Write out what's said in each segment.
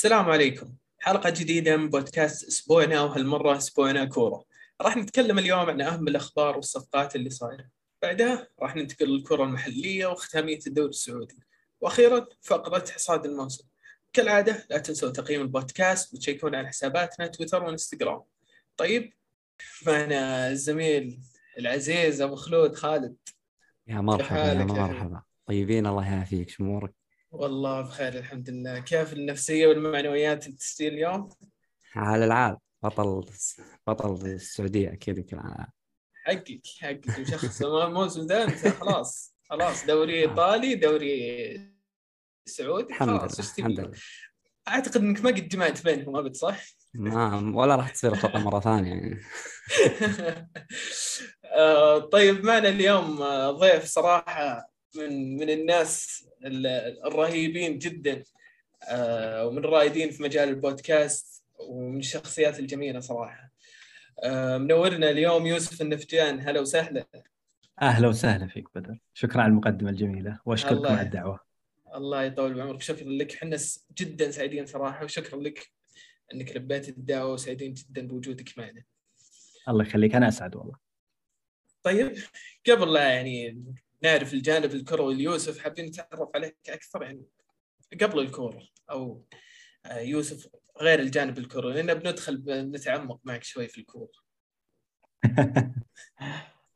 السلام عليكم. حلقة جديدة من بودكاست أسبوعنا وهالمرة أسبوعنا كورة. راح نتكلم اليوم عن أهم الأخبار والصفقات اللي صايرة. بعدها راح ننتقل للكرة المحلية وختامية الدوري السعودي. وأخيرا فقرة حصاد الموسم. كالعادة لا تنسوا تقييم البودكاست وتشيكون على حساباتنا تويتر وإنستغرام. طيب معنا الزميل العزيز أبو خلود خالد. يا مرحبا يا مرحبا. طيبين الله يعافيك. شو أمورك؟ والله بخير الحمد لله. كيف النفسية والمعنويات التسجيل اليوم؟ على العال بطل بطل السعودية أكيد كل عام حقك حقك. مشخص. الموسم ده أنت خلاص خلاص. دوري إيطالي دوري سعودي الحمد خلاص؟ الحمد لله. أعتقد إنك ما قد جمعت بينهم أبد صح؟ ما ولا راح تصير مرة ثانية. يعني آه، طيب معنا اليوم آه، ضيف صراحة من من الناس ال- الرهيبين جدا آه، ومن الرائدين في مجال البودكاست ومن الشخصيات الجميلة صراحة. آه، منورنا اليوم يوسف النفتيان. هلا وسهلا. أهلا وسهلا فيك بدر. شكرا على المقدمة الجميلة وأشكركم على الدعوة. الله يطول بعمرك. شكرا لك. إحنا جدا سعيدين صراحة وشكرا لك إنك لبيت الدعوة وسعيدين جدا بوجودك معنا. الله يخليك. أنا أسعد والله. طيب قبل لا يعني نعرف الجانب الكروي ليوسف حابين نتعرف عليك أكثر يعني قبل الكوره أو آه، يوسف غير الجانب الكروي لأن بندخل بنتعمق معك شوي في الكوره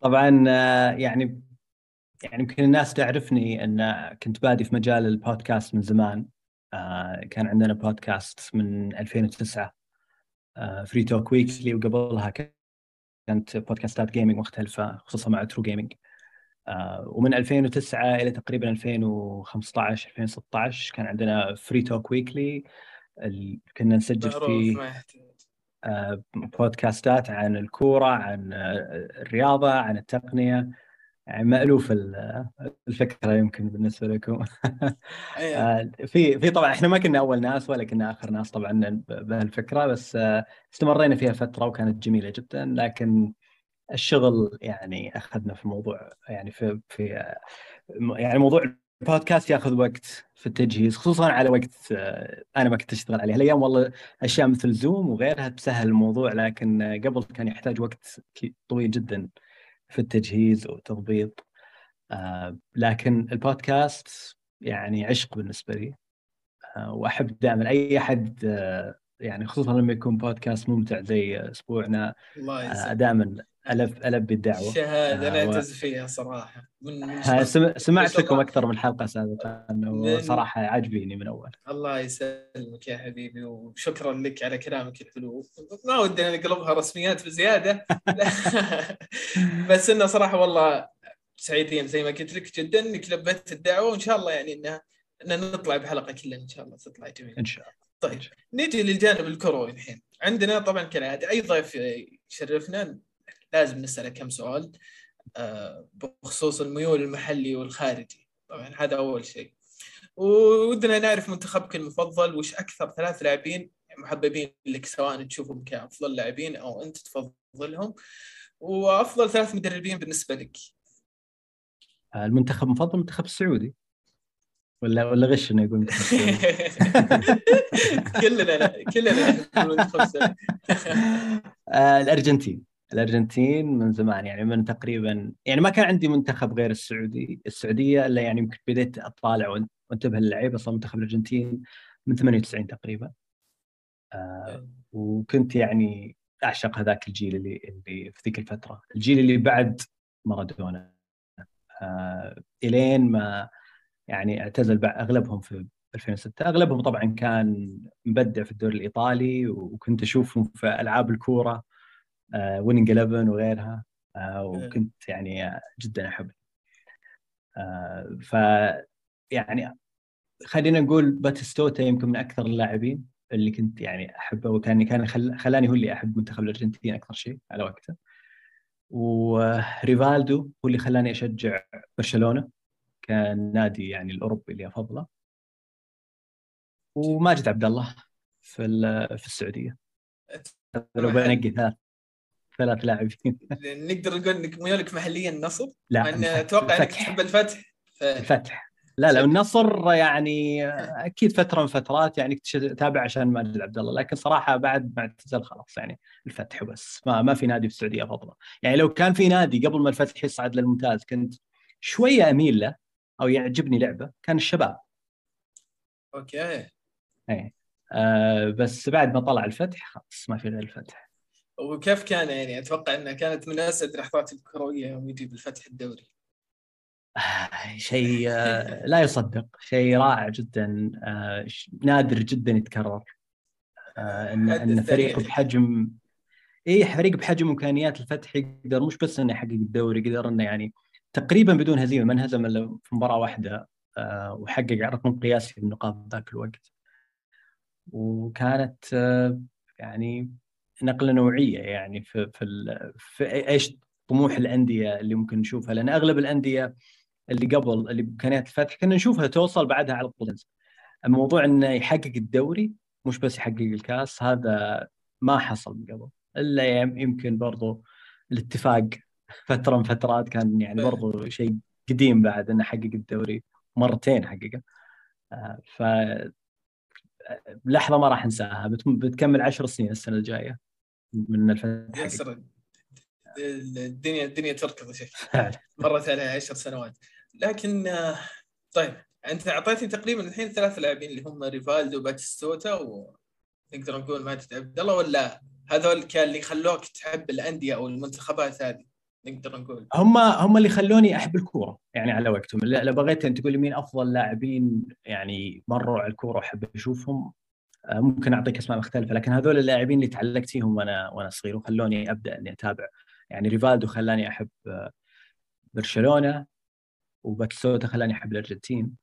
طبعا آه، يعني يعني يمكن الناس تعرفني إن كنت بادي في مجال البودكاست من زمان. آه، كان عندنا بودكاست من 2009 Free Talk Weekly وقبلها كانت بودكاستات gaming مختلفة خصوصا مع True Gaming ومن 2009 إلى تقريبا 2015 2016 كان عندنا Free Talk Weekly كنا نسجل فيه آه، بودكاستات عن الكورة عن آه، الرياضة عن التقنية. يعني مألوف ال- الفكرة يمكن بالنسبة لكم. أيوة. آه، في في طبعا إحنا ما كنا أول ناس ولا كنا آخر ناس طبعا بهالفكرة بس آه، استمرينا فيها فترة وكانت جميلة جدا لكن الشغل يعني أخذنا في الموضوع يعني في في يعني موضوع البودكاست ياخذ وقت في التجهيز خصوصا على وقت آه، أنا ما كنت أشتغل عليه الأيام والله أشياء مثل زوم وغيرها تسهل الموضوع لكن قبل كان يحتاج وقت طويل جدا في التجهيز والتضبيط آه، لكن البودكاست يعني عشق بالنسبة لي آه، وأحب دائما أي أحد يعني خصوصا لما يكون بودكاست ممتع زي أسبوعنا دائما ألف البي الدعوه شهادة أنا آه، أعتز فيها صراحة. من سمعت لكم. أكثر من حلقة سابقا وصراحة عاجبيني من أول. الله يسلمك يا حبيبي وشكرا لك على كلامك الحلو. ما ودنا نقلبها رسميات بزيادة. بس إنه صراحة والله سعيدين زي ما قلت لك جدا إنك لبيت الدعوة وإن شاء الله يعني إنه ان نطلع بحلقة كلنا إن شاء الله تطلع جميله إن شاء الله. طيب نيجي للجانب الكروي الحين. عندنا طبعا كالعادة أي ضيف يشرفنا؟ لازم نسأله كم سؤال آه، بخصوص الميول المحلي والخارجي. طبعا هذا أول شيء. ودنا نعرف منتخبك المفضل وش أكثر ثلاث لاعبين محببين لك سواء تشوفهم كأفضل لاعبين أو أنت تفضلهم؟ وأفضل ثلاث مدربين بالنسبة لك. المنتخب المفضل المنتخب السعودي. ولا ولا غش إنه يقول كلنا كلنا. آه، الأرجنتين. الأرجنتين من زمان يعني من تقريبا يعني ما كان عندي منتخب غير السعودي السعودية إلا يعني يمكن بديت أطالع وانتبه للعيبة أصلا منتخب الأرجنتين من 98 تقريبا. آه، وكنت يعني أعشق هذاك الجيل اللي اللي في ذيك الفترة. الجيل اللي بعد مارادونا. آه، إلين ما يعني اعتزل أغلبهم في 2006 أغلبهم طبعا كان مبدع في الدوري الإيطالي وكنت أشوفهم في ألعاب الكورة. ويننج 11 وغيرها. آه، وكنت يعني جدا احب آه، ف يعني خلينا نقول باتيستوتا يمكن من أكثر اللاعبين اللي كنت يعني أحبه وكان كان خل- خلاني هو اللي أحب منتخب الأرجنتين أكثر شيء على وقته. وريفالدو هو اللي خلاني أشجع برشلونة كان نادي يعني الأوروبي اللي أفضله. وماجد عبد الله في في السعودية. لو بنقي ثلاث ثلاث لاعبين. نقدر نقول إنك ميولك محليا النصر لا أتوقع إنك. تحب الفتح. ف... الفتح. لا لا النصر يعني أكيد فترة من فترات يعني كنت اتابع عشان ماجد عبد الله لكن صراحة بعد ما اعتزل خلاص يعني الفتح بس ما ما في نادي في السعودية افضله يعني لو كان في نادي قبل ما الفتح يصعد للممتاز كنت شوية أميل له أو يعجبني لعبه كان الشباب. أوكي. إيه. آه بس بعد ما طلع الفتح خلاص ما في غير الفتح. وكيف كان يعني؟ أتوقع إنها كانت من أسعد اللحظات الكرويه يوم يجيب الفتح الدوري. آه شيء آه لا يصدق. شيء رائع جدا. آه نادر جدا يتكرر. ان إن فريق بحجم اي فريق بحجم إمكانيات الفتح يقدر مش بس إنه يحقق الدوري يقدر إنه يعني تقريبا بدون هزيمة ما انهزم إلا في مباراة واحدة وحقق رقم قياسي في النقاط ذاك الوقت. وكانت يعني نقلة نوعية يعني في في, في إيش طموح الأندية اللي ممكن نشوفها؟ لأن أغلب الأندية اللي قبل اللي بامكانيات الفتح كنا نشوفها توصل بعدها على طول الموضوع إنه يحقق الدوري مش بس يحقق الكاس هذا ما حصل من قبل. إلا يمكن برضو الاتفاق فترة من فترات كان يعني برضو شيء قديم بعد إنه حقق الدوري مرتين حققه. آه، ف لحظة ما راح أنساها. بتكمل عشر سنين السنة الجاية. من الفتح الدنيا الدنيا تركض يا شيخ. مرت عليها عشر سنوات. لكن طيب أنت أعطيتني تقريبا الحين ثلاث لاعبين اللي هم ريفالدو باتستوتا ونقدر نقول ماجد عبد الله ولا هذول كان اللي خلوك تحب الأندية أو المنتخبات هذه نقدر نقول. هم هم اللي خلوني أحب الكورة يعني على وقتهم. لو بغيت أنت تقول لي مين أفضل لاعبين يعني مروا على الكورة واحب أشوفهم ممكن أعطيك أسماء مختلفة لكن هذول اللاعبين اللي تعلقت فيهم وأنا وأنا صغير وخلوني أبدأ إني أتابع. يعني ريفالدو خلاني أحب آه، برشلونة وباتسوتا خلاني أحب الأرجنتين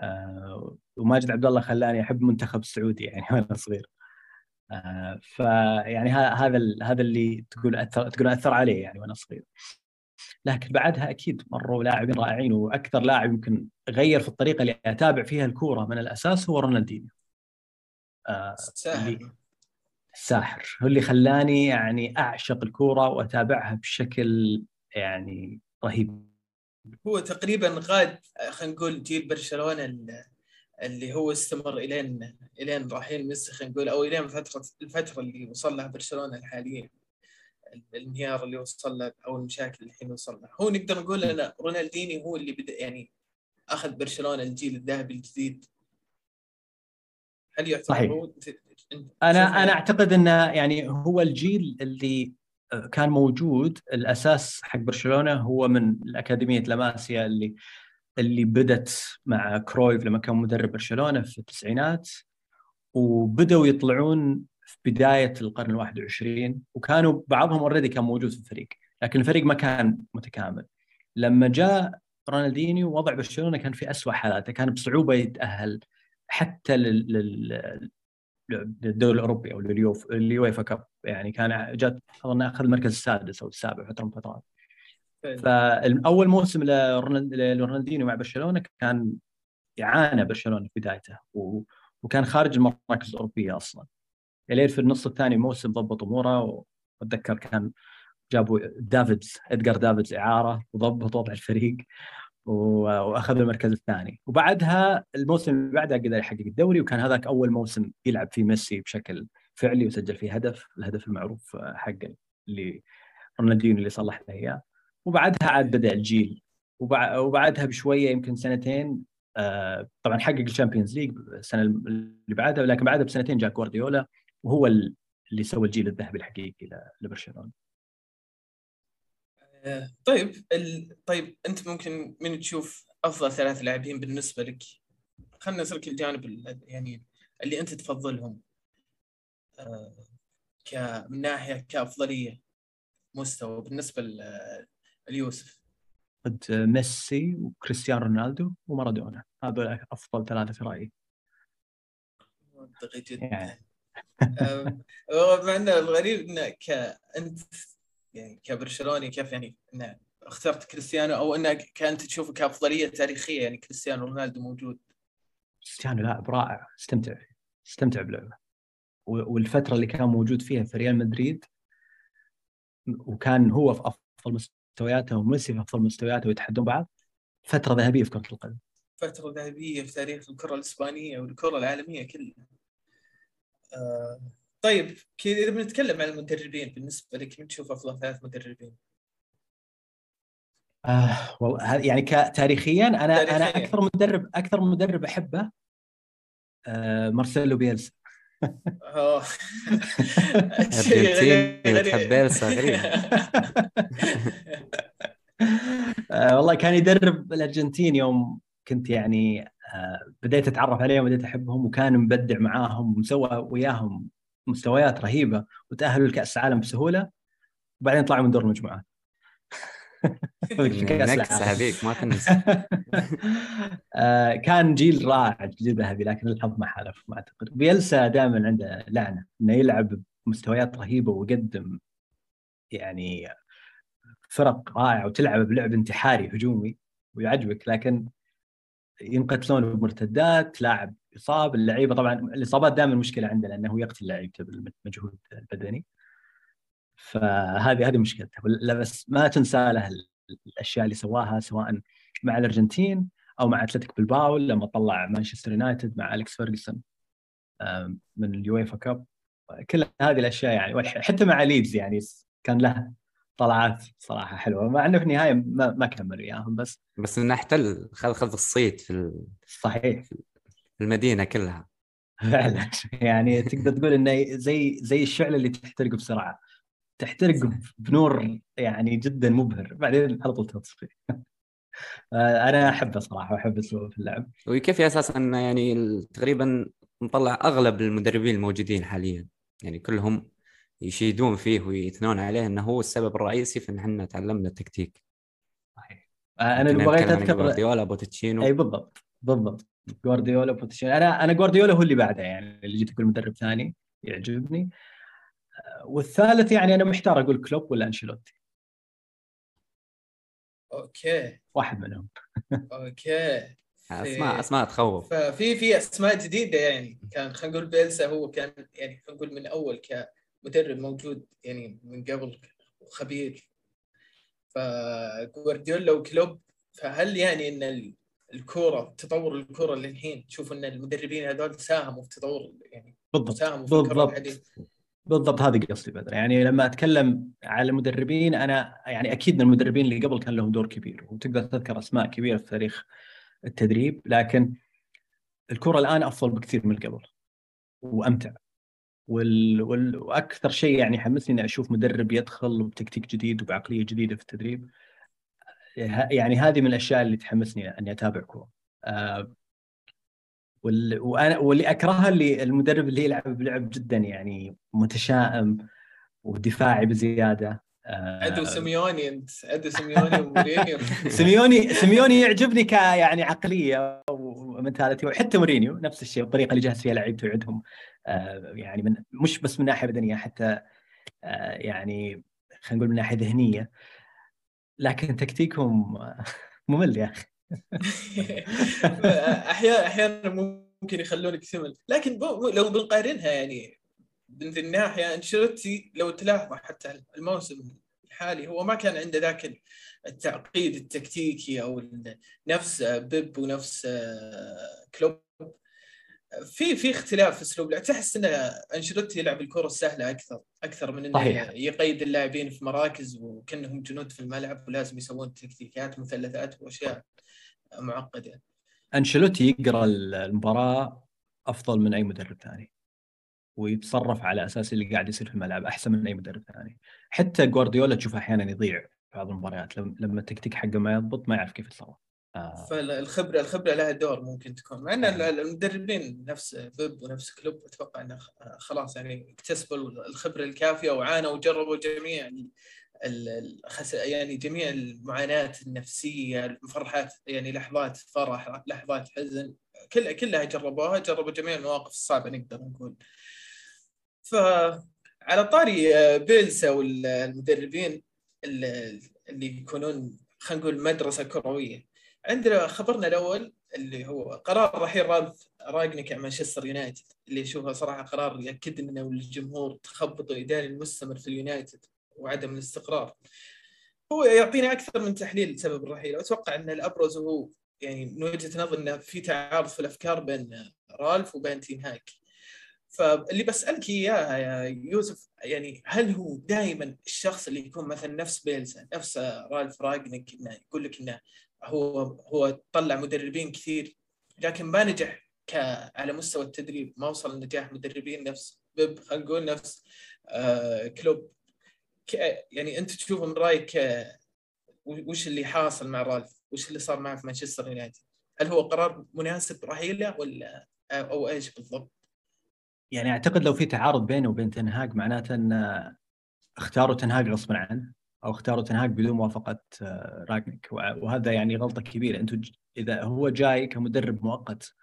آه وماجد عبد الله خلاني أحب المنتخب السعودي يعني وأنا صغير. آه فيعني هذا هذا اللي تقول أثر تقول أثر عليه يعني وأنا صغير. لكن بعدها أكيد مروا لاعبين رائعين وأكثر لاعب يمكن غير في الطريقة اللي أتابع فيها الكورة من الأساس هو رونالدينيو. اللي الساحر هو اللي خلاني يعني أعشق الكورة وأتابعها بشكل يعني رهيب. هو تقريبا غاد خلينا نقول جيل برشلونة اللي هو استمر الين إلين رايحين ميسي خلينا نقول أو إلين فتره الفترة اللي وصل لها برشلونة الحاليه الانهيار اللي وصل له أو المشاكل اللي الحين وصل لها. هو نقدر نقول إن رونالديني هو اللي بدأ يعني أخذ برشلونة الجيل الذهبي الجديد. هل يعتبر صحيح. هو أنا أنا أعتقد إنه يعني هو الجيل اللي كان موجود الأساس حق برشلونة هو من الأكاديمية لاماسيا اللي اللي بدت مع كرويف لما كان مدرب برشلونة في التسعينات وبدأوا يطلعون في بداية القرن ال 21 وكانوا بعضهم already كان موجود في الفريق لكن الفريق ما كان متكامل. لما جاء رونالدينيو وضع برشلونة كان في اسوء حالاته كان بصعوبة يتأهل. حتى لل للدوري الأوروبي أو لليوف اليويفا كاب. يعني كان جات أظن أخذ المركز السادس أو السابع فترة من الفترات فاول موسم لرونالدينيو مع برشلونة كان يعانى برشلونة في بدايته وكان خارج المراكز الأوروبية أصلا. إلين في النص الثاني موسم ضبط أموره وأتذكر كان جابوا دافيدز ادجار دافيدز إعارة وضبط وضع الفريق. واخذ المركز الثاني. وبعدها الموسم اللي بعده قدر يحقق الدوري وكان هذاك أول موسم يلعب فيه ميسي بشكل فعلي وسجل فيه هدف. الهدف المعروف حقه اللي رونالدينيو اللي صلح له إياه. وبعدها عاد بدأ الجيل. وبعدها بشوية يمكن سنتين آه، طبعا حقق ال Champions League السنة اللي بعدها لكن بعدها بسنتين جاء جوارديولا وهو اللي سوى الجيل الذهبي الحقيقي لبرشلونة. طيب ال... طيب أنت ممكن من تشوف أفضل ثلاث لاعبين بالنسبة لك؟ خلينا نسلك الجانب يعني اللي أنت تفضلهم. آه، ك من ناحية كأفضلية مستوى بالنسبة ليوسف. قد ميسي وكريستيانو رونالدو ومارادونا. هذول أفضل ثلاثة في رأيي. منطقي جدا. يعني. مع إنه الغريب انك أنت يعني كبرشلوني كيف يعني انه اخترت كريستيانو أو انك كأنت تشوفه كأفضلية تاريخية يعني كريستيانو رونالدو موجود. كريستيانو لاعب رائع استمتع استمتع بلعبه. والفترة اللي كان موجود فيها في ريال مدريد وكان هو في أفضل مستوياته وميسي في أفضل مستوياته ويتحدون بعض فترة ذهبية في كرة القدم. فترة ذهبية في تاريخ الكرة الإسبانية والكرة العالمية كلها. آه طيب كذا إذا بنتكلم عن المدربين بالنسبة لك من تشوف أفضل ثلاث مدربين؟ آه والله يعني كتاريخيا أنا تاريخياً. أنا أكثر مدرب أكثر مدرب أحبه آه مارسيلو بيلسا أرجنتيني تحب بيلسا آه والله كان يدرب الأرجنتين يوم كنت يعني آه بديت أتعرف عليهم وبديت أحبهم وكان مبدع معاهم ومسوى وياهم مستويات رهيبة وتأهلوا لكأس العالم بسهولة وبعدين طلعوا من دور المجموعات. نكسة هذيك ما تنسى آه، كان جيل رائع جيل ذهبي لكن الحظ ما حالف ما أعتقد. بيلسا دائما عنده لعنة إنه يلعب بمستويات رهيبة ويقدم يعني فرق رائعة وتلعب بلعب انتحاري هجومي ويعجبك لكن ينقتلون بمرتدات لاعب يصاب اللعيبه طبعا الإصابات دائما مشكلة عنده لأنه يقتل لعيبته بالمجهود البدني فهذه هذه مشكلته. بس ما تنسى له الأشياء اللي سواها سواء مع الأرجنتين أو مع أتلتيك بالباو لما طلع مانشستر يونايتد مع أليكس فيرجسون من ال UEFA Cup. كل هذه الأشياء يعني حتى مع ليدز يعني كان له طلعات صراحة حلوة مع إنه في النهاية ما, ما كمل وياهم بس بس إنه احتل خذ خذ الصيت في ال... صحيح. المدينة كلها. فعلا. يعني تقدر تقول إنه زي زي الشعلة اللي تحترق بسرعة. تحترق بنور يعني جدا مبهر. بعدين على طول تطفي أنا أحبه صراحة وأحب اسلوبه في اللعب. ويكفي أساسا انه يعني تقريبا مطلع أغلب المدربين الموجودين حاليا. يعني كلهم يشيدون فيه ويثنون عليه إنه هو السبب الرئيسي في إن إحنا تعلمنا التكتيك. صحيح. أنا اللي بغيت أذكر جوارديولا بوتشتينو. أي بالضبط بالضبط. جوارديولا بوتشتينو أنا أنا جوارديولا هو اللي بعده يعني اللي جيت أقول مدرب ثاني يعجبني. والثالث يعني أنا محتار أقول كلوب ولا أنشيلوتي. okay. واحد منهم. okay. اسماء أسماء تخوف. ففي في أسماء جديدة يعني. كان خلينا نقول بيلسا هو كان يعني خلينا نقول من أول كمدرب موجود يعني من قبل وخبير فجوارديولا وكلوب فهل يعني إن الكورة تطور الكورة للحين. تشوف إن المدربين هذول ساهموا في تطور يعني بالضبط ساهموا في بالضبط. بالضبط هذه قصدي بدر. يعني لما أتكلم على المدربين أنا يعني أكيد إن المدربين اللي قبل كان لهم دور كبير وتقدر تذكر أسماء كبيرة في تاريخ التدريب لكن الكره الآن أفضل بكثير من قبل وأمتع. وال... وال... وأكثر شيء يعني حمسني إني أشوف مدرب يدخل بتكتيك جديد وبعقلية جديدة في التدريب. يعني هذه من الأشياء اللي تحمسني اني اتابع كوره آه وال... وأنا واللي أكرهها اللي المدرب اللي يلعب بلعب جدا يعني متشائم ودفاعي بزيادة. ادو سيميوني أنت. ادو سيميوني ومورينيو سيميوني سيميوني يعجبني ك يعني عقلية و mentality وحتى مورينيو نفس الشيء الطريقة اللي جهز فيها لعيبته ويعدهم آه، يعني من مش بس من ناحية بدنية حتى آه، يعني خلينا نقول من ناحية ذهنية. لكن تكتيكهم ممل يا أخي. أحيانا أحيانا ممكن يخلونك ثمل. لكن لو بنقارنها يعني من ذي الناحيه أنشيلوتي لو تلاحظ حتى الموسم الحالي هو ما كان عنده ذاك التعقيد التكتيكي أو نفس بيب ونفس آه، كلوب. في في اختلاف في اسلوب لعب تحس إن أنشيلوتي يلعب الكرة السهلة أكثر أكثر من إنه صحيح. يقيد اللاعبين في مراكز وكأنهم جنود في الملعب ولازم يسوون تكتيكات مثلثات وأشياء معقدة. أنشيلوتي يقرأ المباراة أفضل من أي مدرب ثاني ويتصرف على أساس اللي قاعد يصير في الملعب أحسن من أي مدرب ثاني. حتى جوارديولا تشوفه أحيانا يضيع في بعض المباريات لما التكتيك حقه ما يضبط ما يعرف كيف يتصرف. آه. فالخبره الخبرة لها دور ممكن تكون. مع إن المدربين نفس بيب ونفس كلوب أتوقع إنه خلاص يعني اكتسبوا الخبرة الكافية وعانوا وجربوا جميع الخس... يعني جميع المعاناة النفسية الفرحات يعني لحظات فرح لحظات حزن كل كلها جربوها جربوا جميع المواقف الصعبة نقدر نقول. فعلى طاري آه، بيلسا والمدربين اللي يكونون خلينا نقول مدرسة كروية. عندنا خبرنا الأول اللي هو قرار رحيل رالف راجنيك عن مانشستر يونايتد اللي اشوفه صراحة قرار يأكد لنا والجمهور تخبط الاداري المستمر في اليونايتد وعدم الاستقرار. هو يعطينا أكثر من تحليل سبب الرحيل. أتوقع إن الأبرز هو يعني من وجهة نظري إنه في تعارض في الأفكار بين رالف وبين تين هاك فاللي بسألك إياها يا يوسف يعني هل هو دائما الشخص اللي يكون مثلا نفس بيلسا نفس رالف راجنك انه يقول لك إنه هو هو طلع مدربين كثير لكن ما نجح ك على مستوى التدريب ما وصل لنجاح مدربين نفس بيب خلينا نقول نفس آه كلوب يعني أنت تشوف من رأيك آه وش اللي حاصل مع رالف؟ وش اللي صار معه في مانشستر يونايتد؟ هل هو قرار مناسب رحيله ولا أو إيش بالضبط؟ يعني أعتقد لو في تعارض بينه وبين تنهاج معناته إن اختاروا تنهاج غصبا عنه أو اختاروا تنهاج بدون موافقة آه، راجنيك. وهذا يعني غلطة كبيرة. أنتم إذا هو جاي كمدرب مؤقت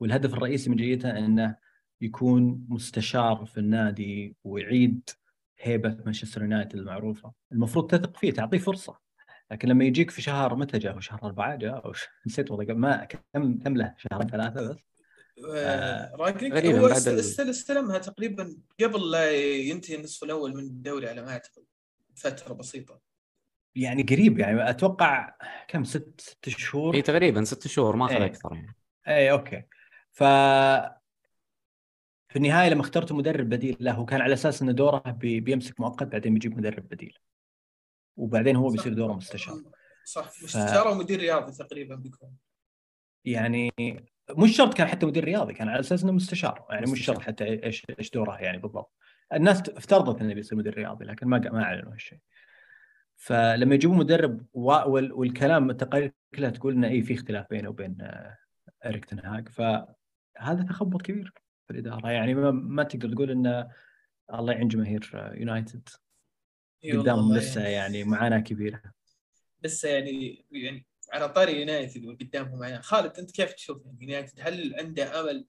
والهدف الرئيسي من جيته أنه يكون مستشار في النادي ويعيد هيبة مانشستر يونايتد المعروفة. المفروض تثق فيه تعطيه فرصة. لكن لما يجيك في شهر متى جاء شهر أربعة جاء؟ أو نسيت والله ما كم كم له؟ شهرين ثلاثة بس. آه رانجنيك هو استلمها تقريبا قبل لا ينتهي النصف الأول من الدوري على ما أعتقد. فترة بسيطة. يعني قريب يعني أتوقع كم ست ست شهور؟ اي تقريبا ست شهور ما اخذ إيه. أكثر يعني. اي okay. ف في النهاية لما اخترت مدرب بديل له كان على أساس إن دوره بي بيمسك مؤقت بعدين بيجيب مدرب بديل. وبعدين هو بيصير دوره مستشار. صح. مستشار ف... ومدير رياضي تقريبا بيكون. يعني مش شرط كان حتى مدير رياضي كان على أساس إنه مستشار. يعني مش شرط حتى إيش إيش دوره يعني بالضبط. الناس افترضت انه بيصير مدير رياضي لكن ما ما أعلنوا هالشيء. فلما يجيبوا مدرب والكلام التقارير كلها تقول إنه اي في اختلاف بينه وبين آه، اريك تنهاج فهذا تخبط كبير في الإدارة. يعني ما, ما تقدر تقول إنه الله يعين جماهير آه، يونايتد. قدامهم لسه يعني معاناة كبيرة. لسه يعني يعني على طاري يونايتد وقدامهم معاناه خالد أنت كيف تشوف يعني يونايتد؟ هل عنده أمل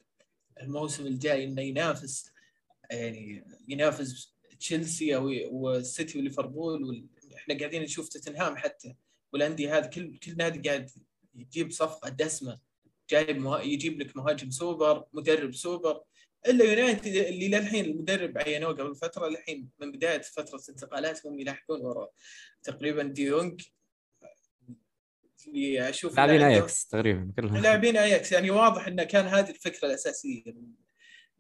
الموسم الجاي إنه ينافس يعني ينافس تشيلسي أو والسيتي وليفربول إحنا قاعدين نشوف توتنهام حتى والأندية هذه كل كل نادي قاعد يجيب صفقة دسمة جايب مه... يجيب لك مهاجم سوبر مدرب سوبر. إلا يونايتد اللي للحين المدرب عينوه قبل فترة للحين من بداية فترة انتقالات هم يلاحقون وراء تقريبا ديونج اللي أشوف لاعبين اياكس تقريبا كلهم. لاعبين اياكس يعني واضح إنه كان هذه الفكرة الأساسية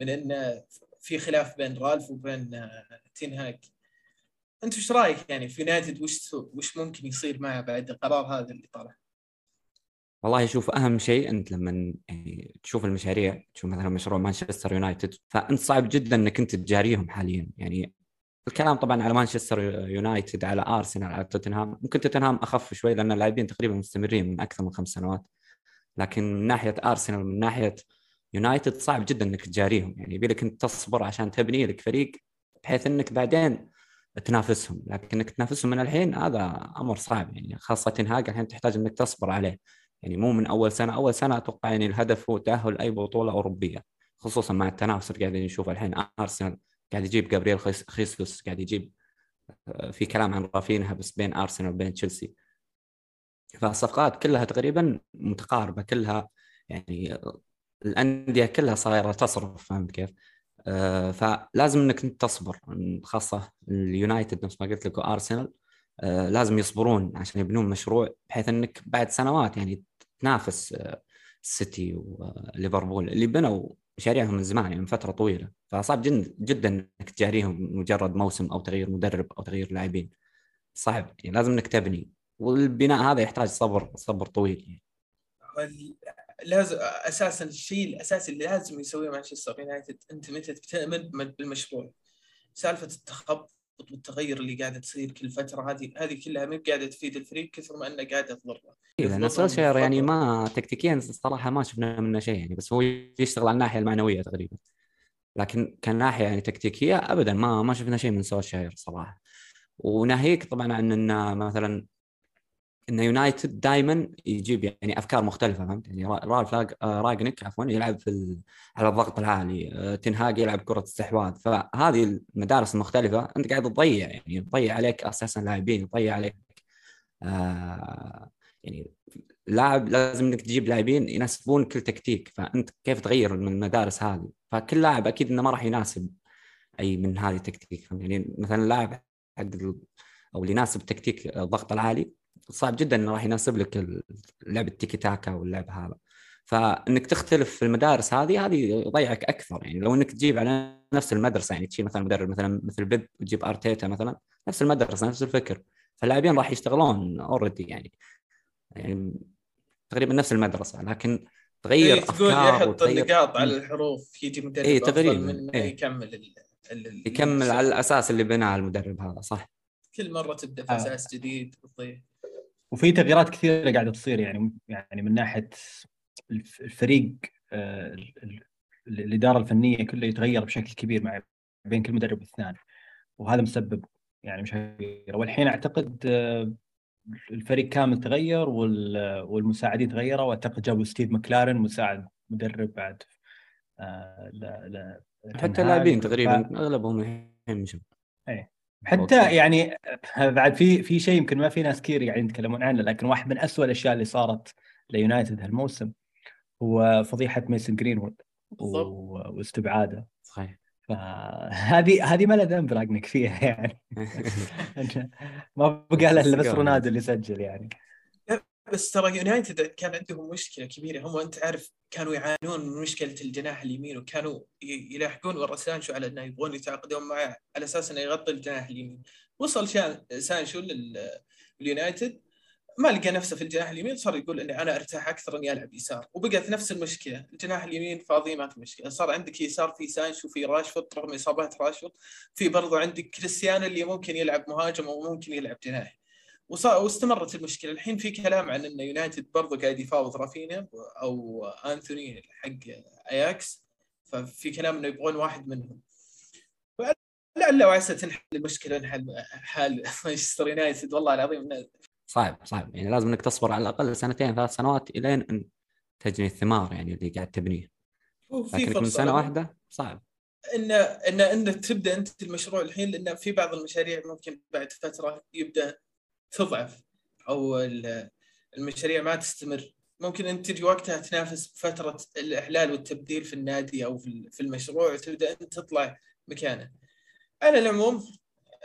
من إنه في خلاف بين رالف وبين آه، تين هاك انت وش رأيك يعني في يونايتد؟ وش وش ممكن يصير معه بعد القرار هذا اللي طلع؟ والله شوف أهم شيء أنت لما يعني تشوف المشاريع تشوف مثلا مشروع مانشستر يونايتد فأنت صعب جدا إنك أنت تجاريهم حاليا. يعني الكلام طبعا على مانشستر يونايتد على أرسنال على توتنهام. ممكن توتنهام أخف شوي لأن اللاعبين تقريبا مستمرين من أكثر من خمس سنوات. لكن من ناحية أرسنال من ناحية يونايتد صعب جدا إنك تجاريهم. يعني يبي لك انت تصبر عشان تبني لك فريق بحيث إنك بعدين تنافسهم. لكن إنك تنافسهم من الحين هذا أمر صعب. يعني خاصة تنهاج الحين تحتاج إنك تصبر عليه. يعني مو من أول سنة. أول سنة أتوقع يعني الهدف هو تأهل أي بطولة أوروبية خصوصا مع التنافس اللي قاعدين نشوفه الحين. أرسنال قاعد يجيب جابرييل خيسوس قاعد يجيب آه، في كلام عن رافينها بس بين أرسنال وبين تشيلسي. فالصفقات كلها تقريبا متقاربة كلها يعني الأندية كلها صايرة تصرف فهمت كيف؟ آه فلازم إنك تصبر خاصة اليونايتد نفس ما قلت لك وأرسنال آه لازم يصبرون عشان يبنون مشروع بحيث إنك بعد سنوات يعني تنافس آه السيتي وليفربول اللي بنوا مشاريعهم من زمان يعني من فترة طويلة فصعب جدا جدا إنك تجاريهم مجرد موسم أو تغيير مدرب أو تغيير لاعبين صعب يعني لازم إنك تبني والبناء هذا يحتاج صبر صبر طويل يعني. لازم أساسا الشيء الأساسي اللي لازم يسويه مانشستر يونايتد أنت متى تؤمن بالمشروع سالفة التخبط والتغير اللي قاعدة تصير كل فترة هذه هذه كلها ما قاعدة تفيد الفريق كثر ما انها قاعدة تضره. اي لأن سولشاير يعني ما تكتيكيا الصراحه ما شفنا منه شيء يعني بس هو يشتغل على الناحية المعنوية تقريبا. لكن كناحية يعني تكتيكية ابدا ما ما شفنا شيء من سولشاير صراحة. وناهيك طبعا عن ان مثلا إن يونايتد دائما يجيب يعني أفكار مختلفة فهمت؟ يعني رالف راجنك عفوا يلعب في. على الضغط العالي آه، تنهاج يلعب كرة استحواذ. فهذه المدارس المختلفة أنت قاعد تضيع يعني تضيع عليك أساسا لاعبين تضيع عليك آه يعني لاعب لازم إنك تجيب لاعبين يناسبون كل تكتيك. فأنت كيف تغير من المدارس هذه؟ فكل لاعب أكيد إنه ما راح يناسب أي من هذه التكتيك يعني مثلا لاعب حق أو اللي يناسب تكتيك الضغط العالي صعب جدا إنه راح يناسب لك لعبه تيكي تاكا واللعب هذا. فإنك تختلف في المدارس هذه هذه يضيعك أكثر. يعني لو إنك تجيب على نفس المدرسة يعني تشيل مثلا مدرب مثلا مثل بيب وتجيب أرتيتا مثلا نفس المدرسة نفس الفكر. فاللاعبين راح يشتغلون اوريدي يعني. يعني تقريبا نفس المدرسة لكن تغير إيه تقول أفكار يحط وتغير النقاط على الحروف يجي مدرب إيه، أفضل تقريباً. من إيه. يكمل ال... ال... يكمل على الأساس اللي بناه المدرب هذا صح. كل مرة تبدأ في آه. أساس جديد بالضيف وفي تغييرات كثيرة قاعدة تصير يعني يعني من ناحية الف- الفريق آه، ال- ال- الإدارة الفنية كله يتغير بشكل كبير مع بين كل مدرب والثاني وهذا مسبب يعني مشاكل. والحين أعتقد آه، الفريق كامل تغير وال- والمساعدين تغيروا. واعتقد جابوا ستيف ماكلارن مساعد مدرب بعد آه، لا لا حتى اللاعبين تقريبا أغلبهم الحين مشوا حتى okay. يعني بعد في في شيء يمكن ما في ناس كثير قاعدين يتكلمون عنه لكن واحد من أسوأ الأشياء اللي صارت ليونايتد هالموسم هو فضيحة ميسن جرينوود واستبعاده. صحيح. فهذه هذه ما له ذنب رانجنيك فيها يعني. ما بقى له إلا بس رونالدو اللي سجل يعني. بس ترى يونايتد كان عندهم مشكلة كبيرة. هم أنت عارف كانوا يعانون من مشكلة الجناح اليمين وكانوا يلاحقون ورا سانشو على إنه يبغون يتعاقدون معه على أساس إنه يغطي الجناح اليمين. وصل شان سانشو لل- لليونايتد ما لقى نفسه في الجناح اليمين صار يقول إني أنا أرتاح أكثر إني ألعب يسار. وبقت نفس المشكلة. الجناح اليمين فاضي ما في مشكلة. صار عندك يسار في سانشو في راشفورد رغم إصابات راشفورد. في برضو عندك كريستيانو اللي ممكن يلعب مهاجم وممكن يلعب جناح واستمرت المشكلة. الحين في كلام عن إن يونايتد برضو قاعد يفاوض رافينيا أو أنثوني حق أياكس ففي كلام إنه يبغون واحد منهم. لعل وعسى تنحل المشكلة انحل حال مانشستر يونايتد. والله العظيم صعب صعب. يعني لازم إنك تصبر على الأقل سنتين ثلاث سنوات إلين إن تجني الثمار يعني اللي قاعد تبنيه. لكنك من سنة. واحدة صعب. ان ان ان تبدأ أنت المشروع الحين لأن في بعض المشاريع ممكن بعد فترة يبدأ تضعف أو ال- المشاريع ما تستمر. ممكن أنت تجي وقتها تنافس بفترة الإحلال والتبديل في النادي أو في المشروع وتبدأ أنت تطلع مكانه. على العموم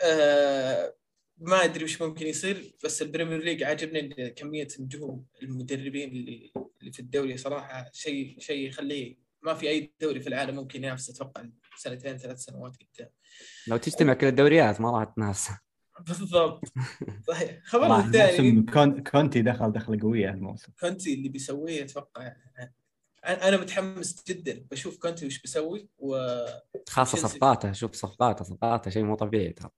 آه ما أدري وش ممكن يصير بس ال Premier League عاجبني كمية نجوم المدربين اللي اللي في الدوري صراحة شيء شيء يخليه ما في أي دوري في العالم ممكن ينافس أتوقع سنتين ثلاث سنوات قدام. لو تجتمع كل الدوريات ما راح تنافس. بالضبط. صحيح. خبر الثاني. كونتي دخل دخله قوية الموسم. كونتي اللي بيسويه أتوقع أنا أنا متحمس جدا. بشوف كونتي وش بيسوي و خاصة. صفقاته. شوف صفقاته. صفقاته شيء مو طبيعي ترى.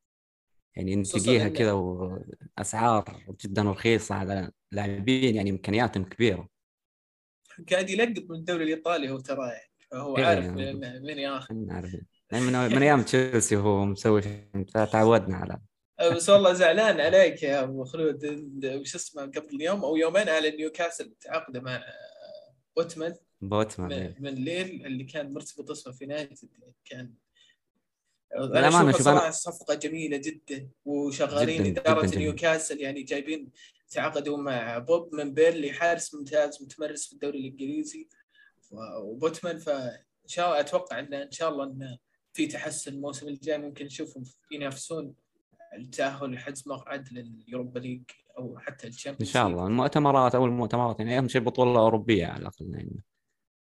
يعني إن- كذا وأسعار جدا رخيصة على لاعبين يعني إمكانياتهم كبيرة. قاعد يلقط من الدوري الإيطالي هو ترى يعني. فهو إيه، عارف يعني. من من ياخذ نعرف. يعني من, أيام تشيلسي وهو مسوي تعودنا على بس والله زعلان عليك يا أبو خلود وش اسمه قبل يوم أو يومين على نيوكاسل تعاقده مع بوتمان بوتمان من, إيه. من ليل اللي كان مرتبط اسمه في يونايتد كان أنا للأمانة اشوفها شوف أنا- صراحة صفقة جميلة جدا وشغالين جداً- إدارة جداً. نيوكاسل يعني جايبين تعاقدوا مع بوب من بيرنلي حارس ممتاز متمرس في الدوري الإنجليزي وبوتمان فإن شاء الله أتوقع ان إن شاء الله إنه في تحسن الموسم الجاي ممكن نشوفهم ينافسون التأهل لحجز مقعد لل Europa League أو حتى إن ال Champions شاء الله. المؤتمرات أو المؤتمرات يعني أهم شيء بطولة أوروبية على الأقل يعني.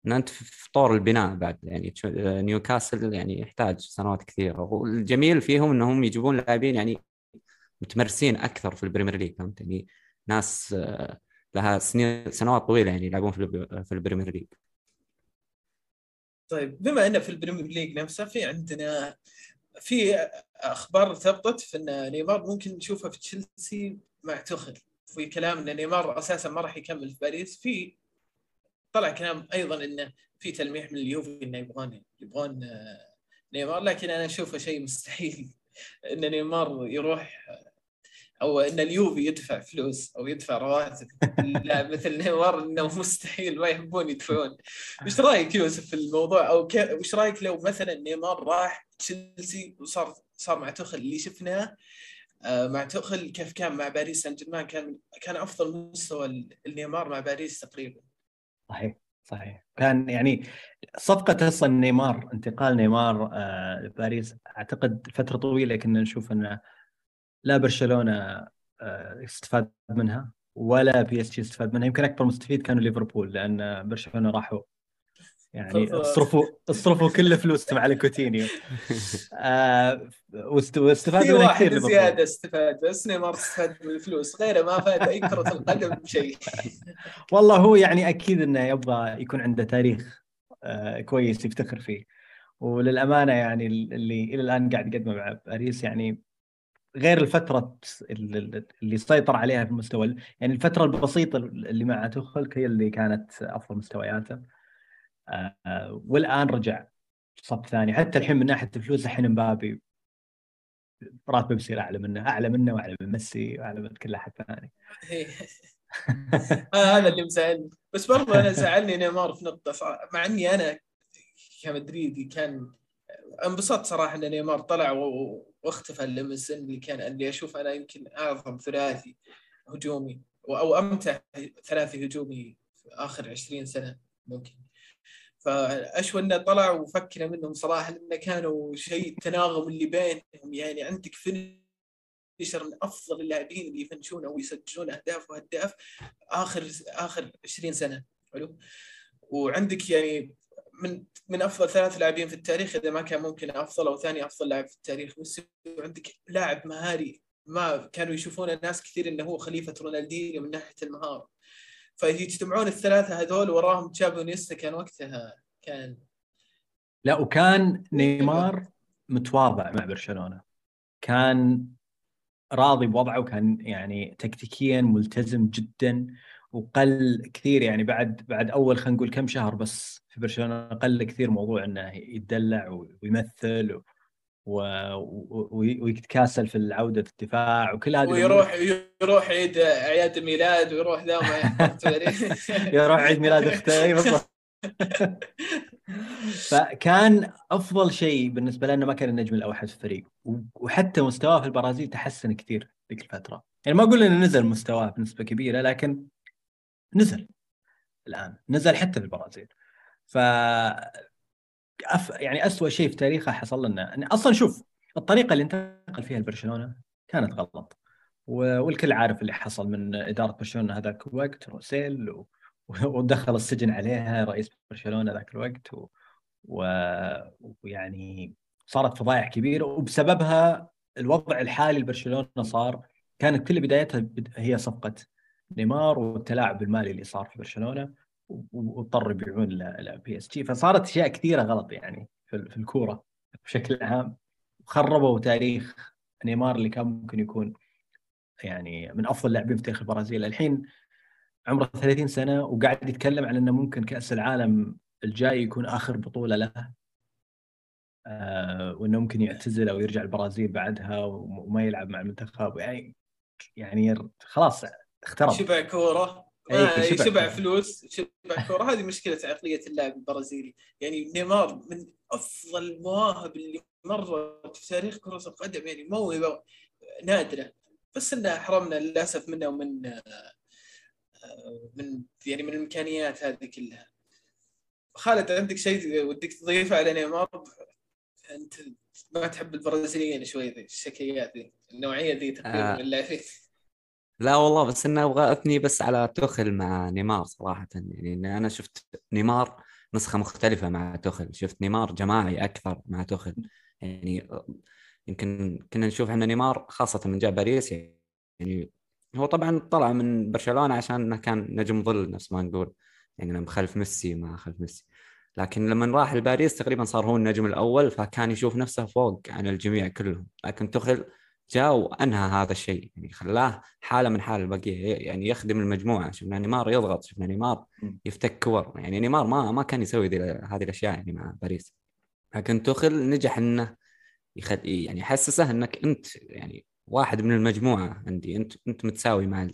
إن أنت في طور البناء بعد يعني تشو- نيوكاسل يعني يحتاج سنوات كثيرة. والجميل فيهم إنهم يجيبون لاعبين يعني متمرسين أكثر في ال Premier League فهمت؟ يعني ناس آه، لها سنين سنوات طويلة يعني يلعبون في ال Premier League. طيب بما ان في ال Premier League نفسه في عندنا في أخبار ثبتت في إن نيمار ممكن نشوفه في تشيلسي مع توخل. في كلام إن نيمار أساسا ما راح يكمل في باريس. في طلع كلام أيضا إنه في تلميح من اليوفي إنه يبغون يبغون نيمار. لكن أنا أشوفه شيء مستحيل. إن نيمار يروح أو إن اليوفي يدفع فلوس أو يدفع رواتب. لا مثل نيمار إنه مستحيل. ما يحبون يدفعون. وش رأيك يوسف في الموضوع؟ أو وش رأيك لو مثلا نيمار راح تشيلسي وصار صار مع توخل اللي شفناه آه، مع توخل كيف كان مع باريس سان جيرمان كان كان أفضل مستوى ال- النيمار مع باريس تقريبا. صحيح صحيح. كان يعني صفقة أصلا نيمار انتقال نيمار آه، لباريس أعتقد فترة طويلة كنا نشوف انه لا برشلونة آه، استفاد منها ولا PSG استفاد منها. يمكن أكبر مستفيد كانوا ليفربول لأن برشلونة راحوا يعني اصرفوا اصرفوا كل فلوسهم على كوتينيو. آه واستفادوا في واحد زيادة استفاد بس نيمار استفاد من الفلوس. غيره ما فاد اي كرة القدم بشيء. والله هو يعني أكيد إنه يبغى يكون عنده تاريخ آه كويس يفتخر فيه. وللأمانة يعني اللي إلى الآن قاعد يقدمه مع باريس يعني غير الفترة اللي سيطر عليها في المستوى يعني الفترة البسيطة اللي مع توخل هي اللي كانت أفضل مستوياته. والآن رجع صف ثاني. حتى الحين من ناحية الفلوس الحين مبابي راتبه بيصير أعلى منه أعلى منه وأعلى من ميسي وأعلى من كل أحد ثاني. هذا اللي مزعلني. بس برضه أنا زعلني نيمار في نقطة مع إني أنا كمدريدي كان انبسطت صراحة إن نيمار طلع واختفى لمسن اللي كان اللي أشوف أنا يمكن أعظم ثلاثي هجومي أو أمتع ثلاثي هجومي في آخر 20 سنة ممكن. فأشوى إنه طلع وفكنا منهم صراحة لأنه كانوا شيء التناغم اللي بينهم. يعني عندك فينيشر من أفضل اللاعبين اللي يفنشون أو يسجلون أهداف واهداف آخر آخر 20 سنة. حلو؟ وعندك يعني من من أفضل ثلاث لاعبين في التاريخ إذا ما كان ممكن أفضل أو ثاني أفضل لاعب في التاريخ. ميسي وعندك لاعب مهاري ما كانوا يشوفون الناس كثير إنه هو خليفة رونالدينيو من ناحية المهارة. فيجتمعون الثلاثة هذول وراهم تشابي ونيستا كان وقتها كان لا وكان نيمار متواضع مع برشلونة. كان راضي بوضعه وكان يعني تكتيكيا ملتزم جدا وقل كثير يعني بعد بعد أول خلينا نقول كم شهر بس في برشلونة قل كثير موضوع إنه يتدلع ويمثل و... ويتكاسل في العودة في الدفاع وكل هذه ويروح يروح عيد اعياد الميلاد ويروح ذا يروح عيد ميلاد أخته أي بالضبط. فكان أفضل شيء بالنسبة لنا ما كان النجم الأوحد في الفريق. وحتى مستواه في البرازيل تحسن كثير ذيك الفترة. يعني ما أقول إنه نزل مستواه بنسبة كبيرة لكن نزل. الآن نزل حتى في البرازيل. ف أف... يعني اسوء شيء في تاريخه حصل لنا. يعني أصلا شوف الطريقة اللي انتقل فيها لبرشلونه كانت غلط. والكل عارف اللي حصل من إدارة برشلونة هذاك الوقت روسيل و... ودخل السجن عليها رئيس برشلونة ذاك الوقت و... و... ويعني صارت فضايح كبيرة. وبسببها الوضع الحالي لبرشلونة صار كانت كل بدايتها هي صفقة نيمار والتلاعب المالي اللي صار في برشلونة. واضطروا يبيعون ل PSG فصارت أشياء كثيرة غلط يعني في الكورة بشكل عام. خربوا تاريخ نيمار اللي كان ممكن يكون يعني من أفضل اللاعبين في تاريخ البرازيل. الحين عمره 30 سنة وقاعد يتكلم عن إنه ممكن كأس العالم الجاي يكون آخر بطولة له آه وإنه ممكن يعتزل أو يرجع البرازيل بعدها وما يلعب مع المنتخب. يعني يعني خلاص اخترب. شبع كورة آه شبع, شبع فلوس. شبع كورة. هذه مشكلة عقلية اللاعب البرازيلي. يعني نيمار من أفضل المواهب اللي مرت في تاريخ كرة القدم يعني موهبة نادرة. بس انه حرمنا للأسف منه ومن آه، من يعني من الإمكانيات هذه كلها. خالد عندك شيء ودك تضيفه على نيمار؟ أنت ما تحب البرازيليين شوي ذي الشكليات ذي النوعية ذي تقريبا آه. من اللاعبين لا والله بس إنه أبغى أثني بس على توخل مع نيمار صراحة. يعني أنا شفت نيمار نسخة مختلفة مع توخل شفت نيمار جماعي أكثر مع توخل يعني يمكن كنا نشوف ان نيمار خاصة من جاء باريس يعني هو طبعا طلع من برشلونة عشان إنه كان نجم ظل نفس ما نقول. يعني لما خلف ميسي ما خلف ميسي. لكن لما راح لباريس تقريبا صار هو النجم الأول فكان يشوف نفسه فوق عن الجميع كلهم. لكن توخل جاء وانهى هذا الشيء. يعني خلاه حالة من حال البقية يعني يخدم المجموعة. شفنا نيمار يضغط شفنا نيمار يفتك كور. يعني نيمار ما ما كان يسوي هذه الأشياء يعني مع باريس. لكن توخل نجح إنه يخل يعني يحسسه إنك أنت يعني واحد من المجموعة عندي. أنت أنت متساوي مع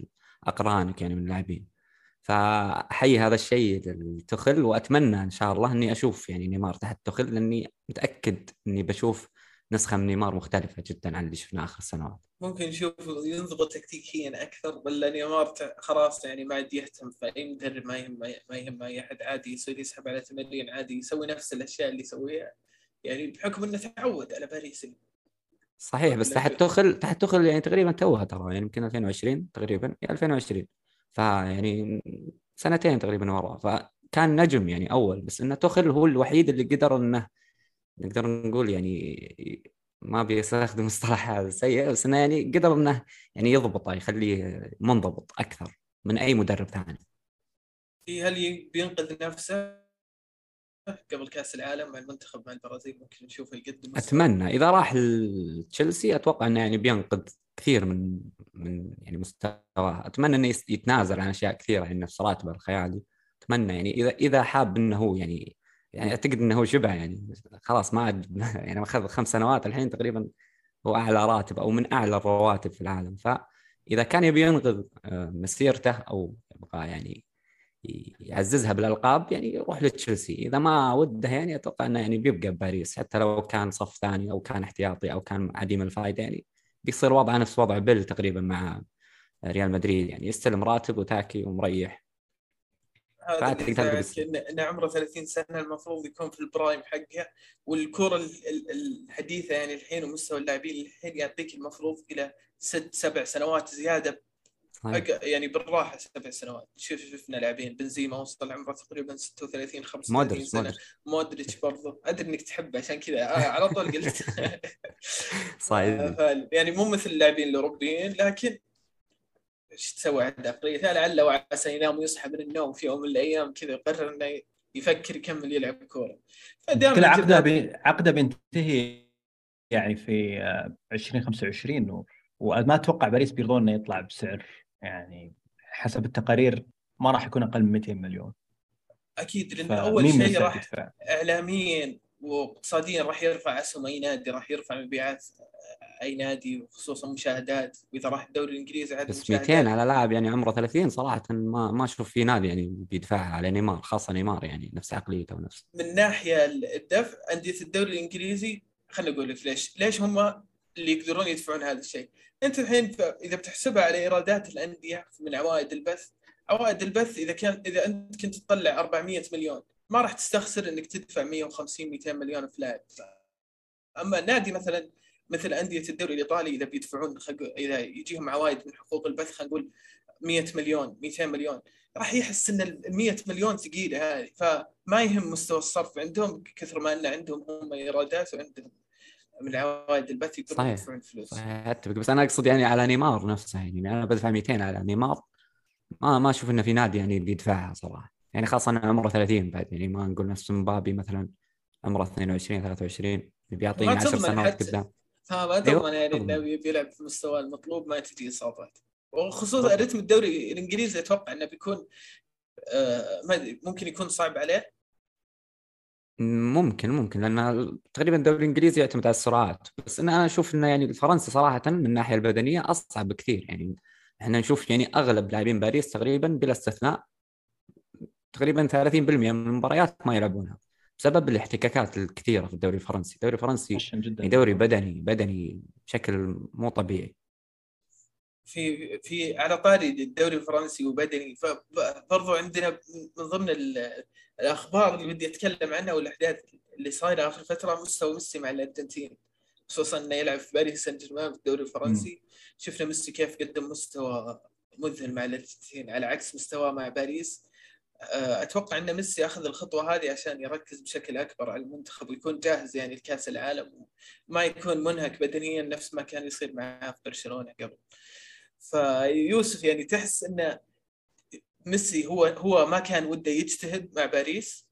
أقرانك يعني من اللاعبين. فأحيي هذا الشيء لتوخل وأتمنى إن شاء الله إني أشوف يعني نيمار تحت توخل لأني متأكد إني بشوف نسخة من نيمار مختلفة جدا عن اللي شفناه آخر السنوات. ممكن نشوف ينضبط تكتيكيا أكثر ولا نيمار خلاص يعني ما عاد يهتم فاي مدرب ما يهم ما يهم أي أحد عادي يصير يسحب على تمرين عادي يسوي نفس الأشياء اللي يسويها يعني بحكم إنه تعود على باريس. صحيح بس تحت توخل تحت توخل يعني تقريبا توها ترى يعني يمكن 2020 تقريبا 2020 فيعني سنتين تقريبا ورا فكان نجم يعني أول بس انه تخل هو الوحيد اللي قدر إنه نقدر نقول يعني ما بيستخدم مصطلح سيء بس إنه يعني قدر إنه يعني يضبطه يخليه منضبط أكثر من أي مدرب ثاني. هل بينقذ نفسه قبل كأس العالم مع المنتخب مع البرازيل؟ ممكن نشوفه يقدم أتمنى. إذا راح لتشيلسي أتوقع إنه يعني بينقذ كثير من من يعني مستواه. أتمنى إنه يتنازل عن أشياء كثيرة يعني نفس راتبه الخيالي. أتمنى يعني اذا إذا حاب إنه هو يعني يعني أعتقد إنه هو شبع يعني خلاص ما عاد يعني أخذ خمس سنوات الحين تقريبا هو أعلى راتب أو من أعلى الرواتب في العالم. فإذا كان يبي ينقذ آه، مسيرته أو يبغى يعني يعززها بالألقاب يعني يروح لتشيلسي. إذا ما وده يعني أتوقع إنه يعني بيبقى بباريس. حتى لو كان صف ثاني أو كان احتياطي أو كان عديم الفائده يعني بيصير وضعه نفس وضع بيل تقريبا مع ريال مدريد. يعني يستلم راتب ومتكي ومريح. هذا عمره 30 سنة المفروض يكون في ال prime حقه. والكرة الحديثة يعني الحين ومستوى اللاعبين الحين يعطيك المفروض إلى ست سبع سنوات زيادة. يعني بالراحة سبع سنوات. شوف شفنا لاعبين. بنزيما وصل عمره تقريبا 36 35 سنة. مودريتش برضه أدري إنك تحبه عشان كذا. آه، على طول قلت. صحيح. يعني مو مثل اللاعبين الأوروبيين لكن إيش تسوي عنده عقليه لعل وعسى ينام ويصحى من النوم في يوم من الأيام كذا يقرر إنه يفكر يكمل يلعب كورة. كل عقده بي... عقده بينتهي يعني في 2025 آه، وما أتوقع باريس بيرضون إنه يطلع بسعر يعني حسب التقارير ما راح يكون أقل من 200 مليون. أكيد لأن أول شيء راح اعلاميا واقتصاديا راح يرفع اسهم اي نادي راح يرفع مبيعات اي نادي وخصوصا مشاهدات. وإذا راح الدوري الإنجليزي عدد بس 200 على لاعب يعني عمره 30 صراحة ما ما أشوف في نادي يعني بيدفعها على نيمار خاصة نيمار يعني نفس عقليته ونفس. من ناحية الدفع أندية الدوري الإنجليزي خليني أقول لك ليش. ليش هم اللي يقدرون يدفعون هذا الشيء؟ أنت الحين إذا بتحسبها على إيرادات الأندية من عوائد البث عوائد البث إذا كان إذا أنت كنت تطلع 400 مليون ما راح تستخسر إنك تدفع 150 200 مليون في لاعب أما نادي مثلا مثل أندية الدوري الإيطالي إذا بيدفعون إذا يجيهم عوائد من حقوق البث خلينا نقول 100 مليون 200 مليون راح يحس إن ال 100 مليون ثقيلة هذه. فما يهم مستوى الصرف عندهم كثر ما إن عندهم هم إيرادات وعندهم من عوائد البث يقدرون يدفعون فلوس. صحيح أتفق. بس أنا أقصد يعني على نيمار نفسه يعني أنا بدفع 200 على نيمار ما ما أشوف إنه في نادي يعني بيدفعها صراحة. يعني خاصة إنه عمره 30 بعد يعني ما نقول نفس مبابي مثلا عمره 22 23 بيعطيني 10 سنوات قدام. فما تضمن أيوة. يعني إنه بيلعب في المستوى المطلوب ما تجي إصابات. وخصوصا رتم الدوري الإنجليزي أتوقع إنه بيكون آه ما ممكن يكون صعب عليه. ممكن ممكن لأن تقريبا الدوري الإنجليزي يعتمد على السرعات. بس أنا أشوف إنه يعني فرنسا صراحة من الناحية البدنية أصعب بكثير. يعني إحنا نشوف يعني أغلب لاعبين باريس تقريبا بلا استثناء تقريبا 30% من المباريات ما يلعبونها بسبب الاحتكاكات الكثيرة في الدوري الفرنسي، الدوري الفرنسي يعني دوري بدني بدني بشكل مو طبيعي. في في على طاري الدوري الفرنسي وبدني فبرضو عندنا من ضمن الأخبار اللي بدي أتكلم عنها والأحداث اللي صايرة آخر فترة مستوى ميسي مع الأرجنتين خصوصا إنه يلعب في باريس سان جيرمان في الدوري الفرنسي م. شفنا ميسي كيف قدم مستوى مذهل مع الأرجنتين على عكس مستواه مع باريس أتوقع إن ميسي أخذ الخطوة هذه عشان يركز بشكل أكبر على المنتخب ويكون جاهز يعني لكأس العالم وما يكون منهك بدنيا نفس ما كان يصير معاه في برشلونة قبل. فيوسف يعني تحس انه ميسي هو هو ما كان وده يجتهد مع باريس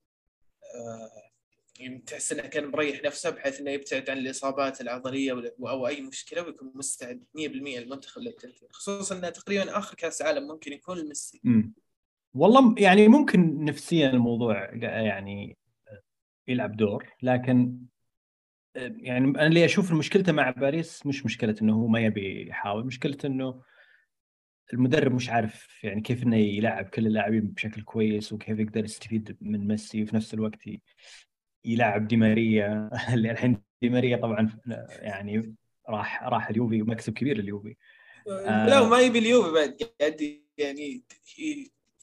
آه، يعني تحس إنه كان مريح نفسه بحيث إنه يبتعد عن الإصابات العضلية أو أي مشكلة ويكون مستعد 100% للمنتخب خصوصا إنه تقريبا آخر كأس عالم ممكن يكون لميسي. والله يعني ممكن نفسيا الموضوع يعني يلعب دور لكن يعني أنا اللي أشوف مشكلته مع باريس مش مشكلة إنه هو ما يبي يحاول مشكلته إنه المدرب مش عارف يعني كيف إنه يلعب كل اللاعبين بشكل كويس وكيف يقدر يستفيد من ميسي وفي نفس الوقت يلعب دي ماريا. اللي الحين دي ماريا طبعا يعني راح راح اليوفي مكسب كبير لليوفي. لا آه ما يبي اليوفي بعد قاعد يعني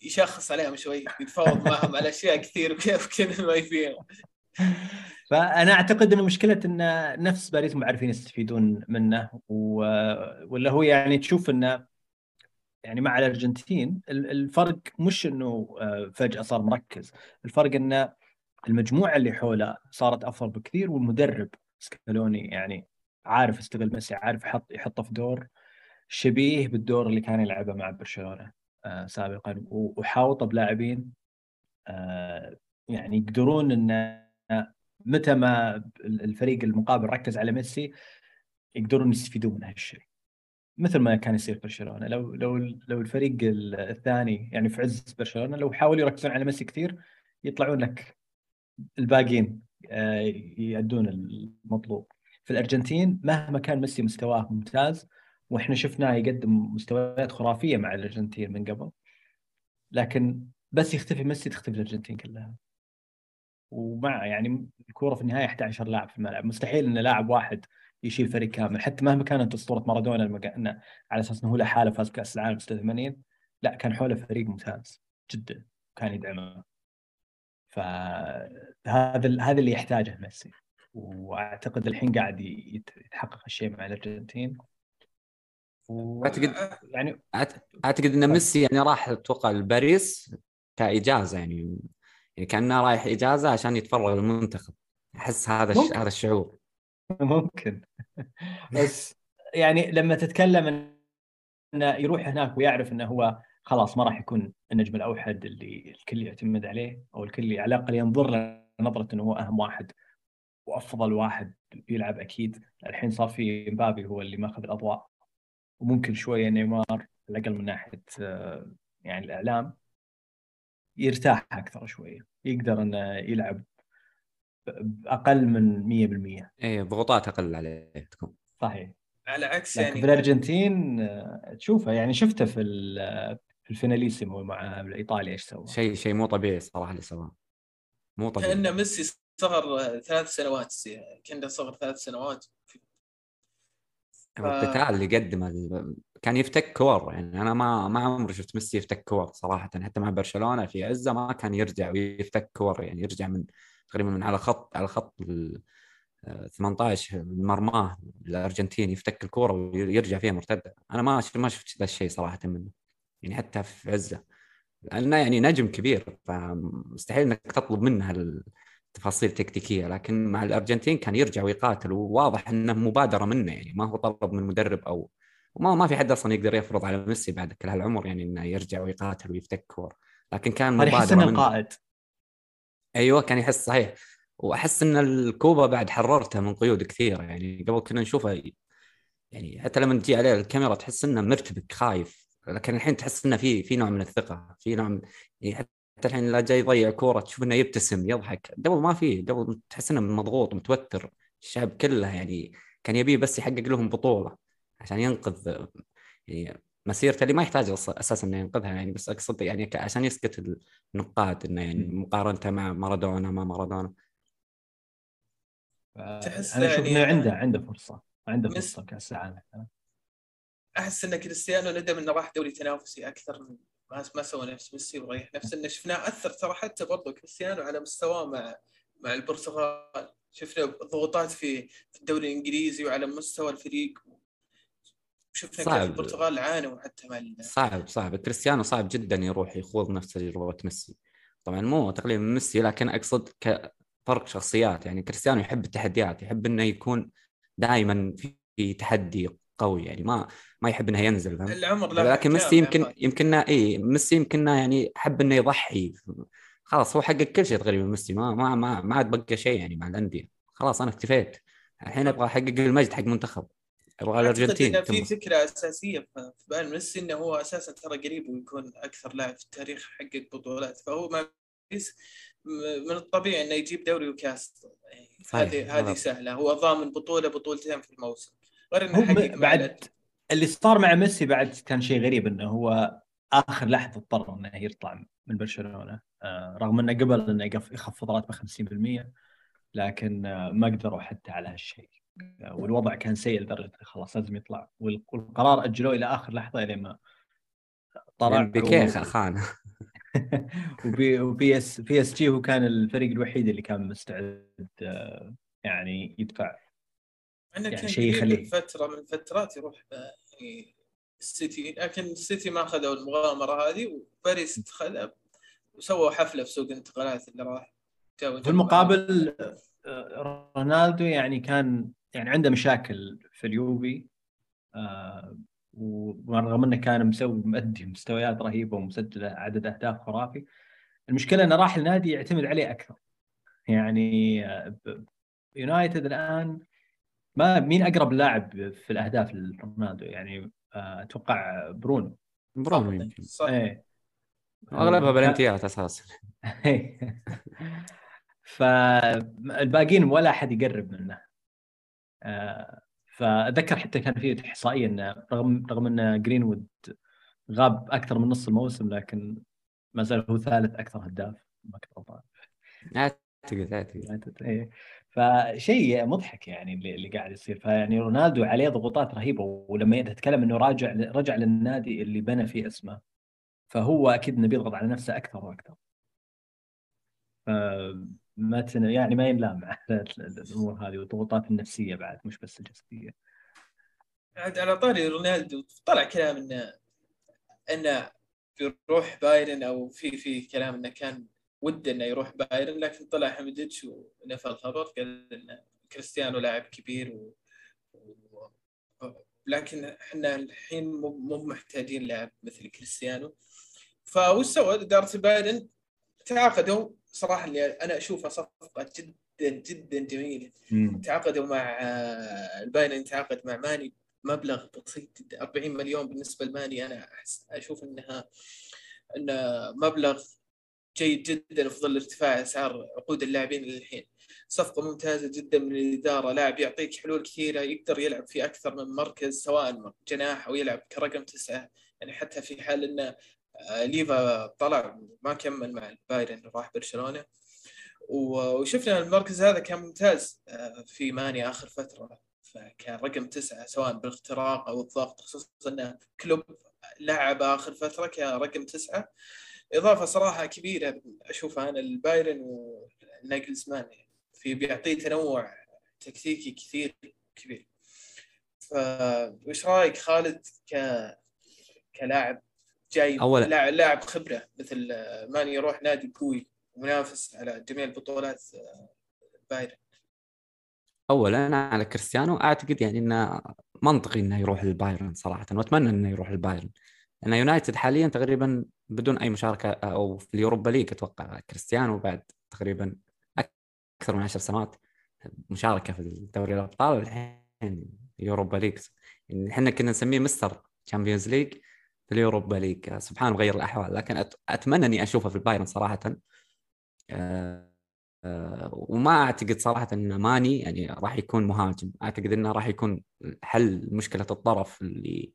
يشخص عليهم شوي يتفاوض معهم على أشياء كثير وكيف كذا ما يفيهم فأنا أعتقد ان مشكلة إن نفس باريس مو عارفين يستفيدون منه و... ولا هو يعني تشوف إنه يعني مع الأرجنتين الفرق مش إنه آه، فجأة صار مركز. الفرق انه المجموعة اللي حوله صارت أفضل بكثير والمدرب سكالوني يعني عارف يستغل ميسي عارف يحط يحطه في دور شبيه بالدور اللي كان يلعبه مع برشلونة. سابقا. وحاوطه بلاعبين آه يعني يقدرون إن متى ما الفريق المقابل ركز على ميسي يقدرون يستفيدون من هالشيء. مثل ما كان يصير برشلونة. لو لو لو الفريق الثاني يعني في عز برشلونة لو حاولوا يركزون على ميسي كثير يطلعون لك الباقيين آه، يأدون المطلوب. في الأرجنتين مهما كان ميسي مستواه ممتاز وإحنا شفناه يقدم مستويات خرافية مع الأرجنتين من قبل. لكن بس يختفي ميسي تختفي الأرجنتين كلها. ومع يعني الكورة في النهاية 11 لاعب في الملعب. مستحيل إن لاعب واحد يشيل فريق كامل. حتى مهما كانت أسطورة مارادونا على أساس إنه هو لحاله فاز بكاس العالم 86 لا كان حوله فريق ممتاز جدا. كان يدعمه. فهذا هذا اللي يحتاجه ميسي. وأعتقد الحين قاعد يتحقق الشيء مع الأرجنتين. و... اعتقد يعني أعتقد إن ميسي يعني راح أتوقع لباريس كإجازة يعني يعني كأنه رايح إجازة عشان يتفرغ للمنتخب. أحس هذا الش... هذا الشعور. ممكن. بس يعني لما تتكلم إنه يروح هناك ويعرف إنه هو خلاص ما راح يكون النجم الأوحد اللي الكل يعتمد عليه أو الكل على الأقل ينظر له نظرة إنه هو أهم واحد وأفضل واحد بيلعب أكيد. الحين صار في مبابي هو اللي ماخذ الأضواء. وممكن شوية نيمار على الأقل من ناحية آه، يعني الإعلام يرتاح أكثر شوية يقدر إنه يلعب بأقل من 100% إيه ضغوطات أقل عليه تكون. صحيح. على عكس يعني في الأرجنتين آه، تشوفه يعني شفته في في الفيناليسيمو مع إيطاليا إيش سوى. شيء شيء مو طبيعي صراحة اللي سواه. مو طبيعي. كأن ميسي صغر ثلاث سنوات كان صغر ثلاث سنوات ف... القتال اللي قدمه كان يفتك كور يعني أنا ما ما عمري شفت ميسي يفتك كور صراحة حتى مع برشلونة في عزة ما كان يرجع ويفتك كور يعني يرجع من تقريبا من على خط على خط ال 18 مرماه الأرجنتين يفتك الكورة ويرجع فيها مرتدة. أنا ما ما شفت ذا الشيء صراحة منه يعني حتى في عزة لأنه يعني نجم كبير فمستحيل إنك تطلب منه التفاصيل التكتيكيه لكن مع الأرجنتين كان يرجع ويقاتل وواضح إنه مبادرة منه يعني ما هو طلب من مدرب أو وما ما في حد أصلا يقدر يفرض على ميسي بعد كل هالعمر يعني إنه يرجع ويقاتل ويفتك كور لكن كان مبادرة منه. القائد أيوه كان يحس صحيح. وأحس إن الكوبا بعد حررته من قيود كثيرة يعني قبل كنا نشوفه يعني حتى لما تجي عليه الكاميرا تحس إنه مرتبك خايف لكن الحين تحس إنه في في نوع من الثقة في نوع من يعني حتى الحين لا جاي يضيع كورة تشوف إنه يبتسم يضحك. قبل ما في قبل تحس إنه مضغوط متوتر. الشعب كله يعني كان يبيه بس يحقق لهم بطولة عشان ينقذ يعني مسيرته اللي ما يحتاج أساسا إنه ينقذها يعني. بس أقصد يعني عشان يسكت النقاد إنه يعني مقارنته مع مارادونا ما مارادونا. تحس أنا أشوف إنه عنده عنده فرصة عنده فرصة كأس العالم. أحس إن كريستيانو ندم انه راح دوري تنافسي أكثر من ما ما سوى نفس ميسي وريح نفسه انه شفناه أثر ترى حتى برضه كريستيانو على مستواه مع مع البرتغال. شفنا ضغوطات في في الدوري الإنجليزي وعلى مستوى الفريق. شفنا صعب. كيف البرتغال عانوا حتى مع صعب صعب. كريستيانو صعب جدا يروح يخوض نفس تجربه ميسي. طبعا مو تقليل من ميسي لكن أقصد كفرق شخصيات. يعني كريستيانو يحب التحديات يحب إنه يكون دائما في تحدي قوي. يعني ما ما يحب إنه ينزل فهمت؟ العمر لكن ميسي يمكن يمكن إي ميسي يمكن يعني حب إنه يضحي. خلاص هو حقق كل شيء تقريبا ميسي ما ما ما, ما عاد بقى شيء يعني مع الأندية. خلاص أنا اكتفيت. الحين أبغى أحقق المجد حق منتخب. أبغى الأرجنتين في فكرة أساسية في بال ميسي إنه هو أساسا ترى قريب ويكون أكثر لاعب في التاريخ حقق بطولات. فهو ما من الطبيعي إنه يجيب دوري وكاس. هذه هذه سهلة. هو ضامن بطولة بطولتين في الموسم. غير إنه بعد اللي صار مع ميسي بعد كان شيء غريب إنه هو آخر لحظه اضطر إنه يطلع من برشلونة. آه، رغم إنه قبل إنه يخفض راتبه 50% لكن آه، ما قدروا حتى على هالشيء. آه، والوضع كان سيء لدرجة خلاص لازم يطلع. والقرار أجلوه إلى آخر لحظة إلى ما طلع بيكيه خان. وبي وبي اس بي إس جي هو كان الفريق الوحيد اللي كان مستعد يعني يدفع إنه يعني كان شيء يخليه. فتره من فترات يروح السيتي لكن السيتي ما أخذوا المغامره هذه وباريس اتخذها وسووا حفلة في سوق الانتقالات اللي راح في المقابل رونالدو يعني كان يعني عنده مشاكل في اليوفي آه، ورغم إنه كان مسوي مؤدي مستويات رهيبة ومسجل عدد أهداف خرافي المشكلة إنه راح النادي يعتمد عليه أكثر. يعني آه، يونايتد الآن ما مين أقرب لاعب في الأهداف لرونالدو؟ يعني آه، أتوقع برونو. برونو يمكن. إيه. أغلبها بلنتيات أساسا فالباقيين ولا أحد يقرب منه. آه، فأتذكر حتى كان في إحصائية انه رغم رغم إن جرينوود غاب أكثر من نص الموسم لكن ما زال هو ثالث أكثر هداف. ما أعتقد. أعتقد إيه. فشيء مضحك يعني اللي, قاعد يصير. فيعني رونالدو عليه ضغوطات رهيبة ولما تتكلم إنه راجع رجع للنادي اللي بنى فيه اسمه فهو أكيد إنه بيضغط على نفسه أكثر وأكثر. تن... يعني ما ينلام على الأمور هذه والضغوطات النفسية بعد مش بس الجسدية. عاد على طاري رونالدو طلع كلام إنه إنه بيروح بايرن أو في في كلام إنه كان وده إنه يروح بايرن لكن طلع حميدزيتش ونفى الخبر قال إن كريستيانو لاعب كبير و... و... لكن إحنا الحين مو محتاجين لاعب مثل كريستيانو. فوش سوى؟ إدارة بايرن تعاقدوا. صراحة اللي أنا اشوفها صفقة جدا جدا جميلة. تعاقدوا مع آه، البايرن تعاقد مع ماني. مبلغ بسيط جدا 40 مليون بالنسبة لماني. أنا أشوف انها إنه مبلغ جيد جدا في ظل ارتفاع أسعار عقود اللاعبين للحين. صفقة ممتازة جدا من الإدارة. لاعب يعطيك حلول كثيرة يقدر يلعب في أكثر من مركز سواء جناح أو يلعب كرقم تسعة. يعني حتى في حال انه آه، ليفا طلع ما كمل مع البايرن راح برشلونة. و- وشفنا المركز هذا كان ممتاز آه، في ماني آخر فترة. فكان رقم تسعة سواء بالاختراق أو الضغط خصوصا انه كلوب لعب آخر فترة كرقم تسعة. إضافة صراحة كبيرة اشوفها أنا البايرن وناجلزمان يعني في بيعطيه تنوع تكتيكي كثير كبير فايش رأيك خالد ك كلاعب جاي أولاً. لاعب لاعب خبرة مثل آه، ماني يروح نادي قوي منافس على جميع البطولات آه، بايرن اولا على كريستيانو أعتقد يعني إنه منطقي إنه يروح للبايرن صراحة وأتمنى إنه يروح للبايرن لأن يونايتد حاليا تقريبا بدون أي مشاركة أو في اليوروبا ليج أتوقع كريستيانو بعد تقريبا أكثر من عشر سنوات مشاركة في دوري الأبطال والحين يوروبا ليج. يعني إحنا كنا نسميه Mister Champions League في اليوروبا ليج. سبحان غير الأحوال. لكن أتمنى إني أشوفه في البايرن صراحة. آه، آه، وما أعتقد صراحة إن ماني يعني راح يكون مهاجم. أعتقد إنه راح يكون حل مشكلة الطرف اللي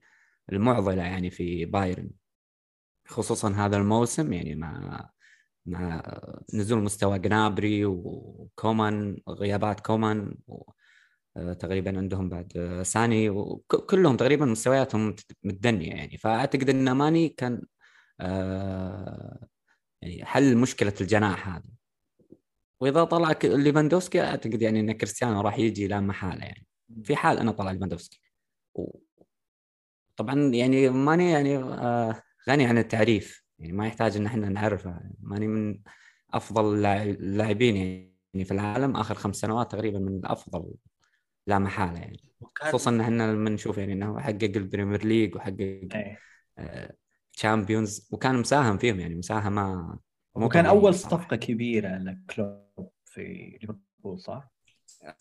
المعضلة يعني في بايرن خصوصا هذا الموسم يعني مع مع نزول مستوى جنابري وكومان غيابات كومان. آه، تقريبا عندهم بعد آه، ساني وكلهم تقريبا مستوياتهم متدنية يعني فأعتقد إن ماني كان آه، يعني حل مشكلة الجناح هذه وإذا طلع ليفاندوفسكي أعتقد يعني إن كريستيانو راح يجي لا محاله يعني في حال أنا طلع ليفاندوفسكي طبعا يعني ماني يعني آه، غني عن التعريف يعني ما يحتاج إن إحنا نعرفه ماني من أفضل اللاعب- اللاعبين يعني في العالم آخر خمس سنوات تقريبا من الافضل لا محالة يعني خصوصا إن إحنا لما نشوف يعني إنه حقق البريمير ليج وحقق. تشامبيونز وكان مساهم فيهم يعني مساهمة وكان أول. صفقة كبيرة لكلوب في ليفربول صح؟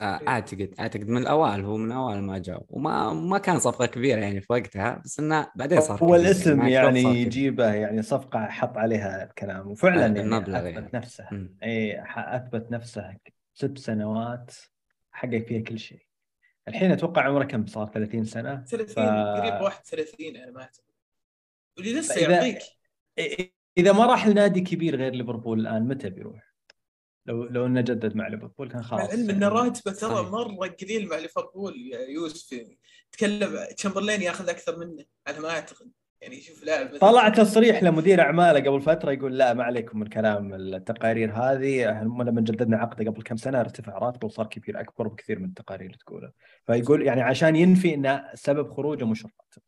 آه، أعتقد أعتقد من الأوائل هو من أوائل ما جاء وما ما كان صفقة كبيرة يعني في وقتها بس إنه بعدين صار هو. الاسم يعني كبير. يجيبه يعني صفقة حط عليها الكلام وفعلا يعني بالمبلغ أثبت يعني. نفسه. اي أثبت نفسه ست سنوات حقق فيها كل شيء الحين أتوقع عمره كم صار 30 سنة 30 قريب 31 أنا ما اعتقد واللي لسه فإذا- يعطيك إذا ما راح لنادي كبير غير ليفربول الآن متى بيروح؟ لو لو إنه جدد مع ليفربول كان خلاص العلم ان يعني. راتبه ترى. مرة قليل مع ليفربول يا يوسف. تكلم تشامبرلين ياخذ أكثر منه على ما أعتقد. يعني شوف لاعب طلع تصريح لمدير أعماله قبل فترة يقول لا ما عليكم من كلام التقارير هذه. لما جددنا عقده قبل كم سنة ارتفع راتبه وصار كبير أكبر بكثير من التقارير اللي تقوله. فيقول يعني عشان ينفي ان سبب خروجه مش الراتب.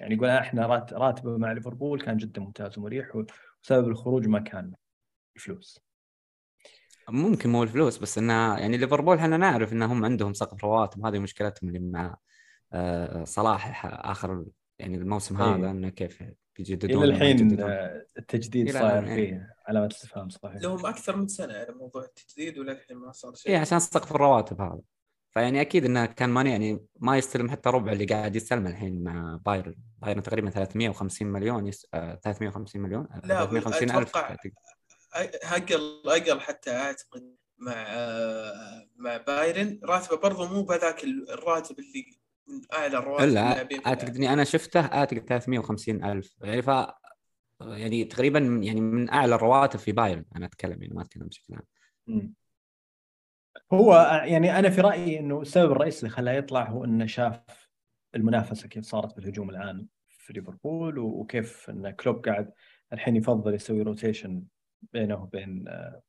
يعني يقول إحنا راتبه مع ليفربول كان جدا ممتاز ومريح وسبب الخروج ما كان الفلوس ممكن مو الفلوس بس انها يعني ليفربول إحنا نعرف انهم عندهم سقف رواتب هذه مشكلتهم اللي مع آه، صلاح آخر يعني الموسم أيه. هذا إنه كيف بيجددون إلى الحين آه، التجديد صاير فيه إيه. علامة استفهام صحيح. لهم أكثر من سنة على موضوع التجديد وللحين ما صار شيء. اي عشان سقف الرواتب هذا. فيعني أكيد إنه كان ماني يعني ما يستلم حتى ربع اللي قاعد يستلمه الحين مع بايرن. بايرن تقريبا 350 مليون يس... 350 مليون لا 350 ألف أقل أقل حتى أعتقد مع مع بايرن. راتبه برضه مو بذاك الراتب اللي من أعلى الرواتب لا أعتقد إني أنا شفته أعتقد 350 ألف. يعني ف يعني تقريبا يعني من أعلى الرواتب في بايرن أنا أتكلم يعني ما أتكلم بشكل عام. هو يعني أنا في رأيي إنه السبب الرئيسي اللي خلاه يطلع هو إنه شاف المنافسة كيف صارت بالهجوم الان في ليفربول وكيف إن كلوب قاعد الحين يفضل يسوي rotation بينه وبين آه،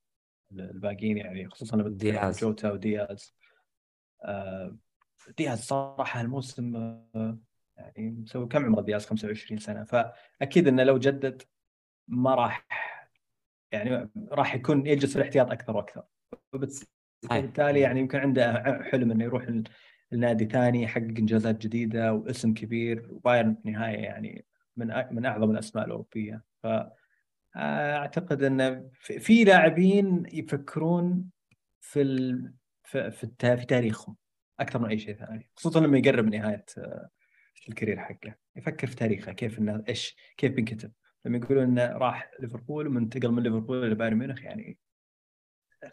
الباقيين يعني خصوصا دياز. جوتا ودياز. آه، دياز صراحة الموسم آه، يعني مسوي كم عمره دياز؟ 25 سنة. فأكيد إنه لو جدد ما راح يعني راح يكون يجلس في الاحتياط أكثر وأكثر. وبالتالي يعني يمكن عنده حلم إنه يروح لنادي ثاني يحقق إنجازات جديدة واسم كبير. وبايرن في النهايه يعني من من أعظم الأسماء الأوروبية. ف أعتقد إن في لاعبين يفكرون في ال... في في تاريخهم أكثر من أي شيء ثاني خصوصا لما يقرب نهاية آه، الكارير حقه يفكر في تاريخه كيف إنه إيش كيف بينكتب لما يقولون إنه راح ليفربول ومنتقل من ليفربول لبايرن ميونخ يعني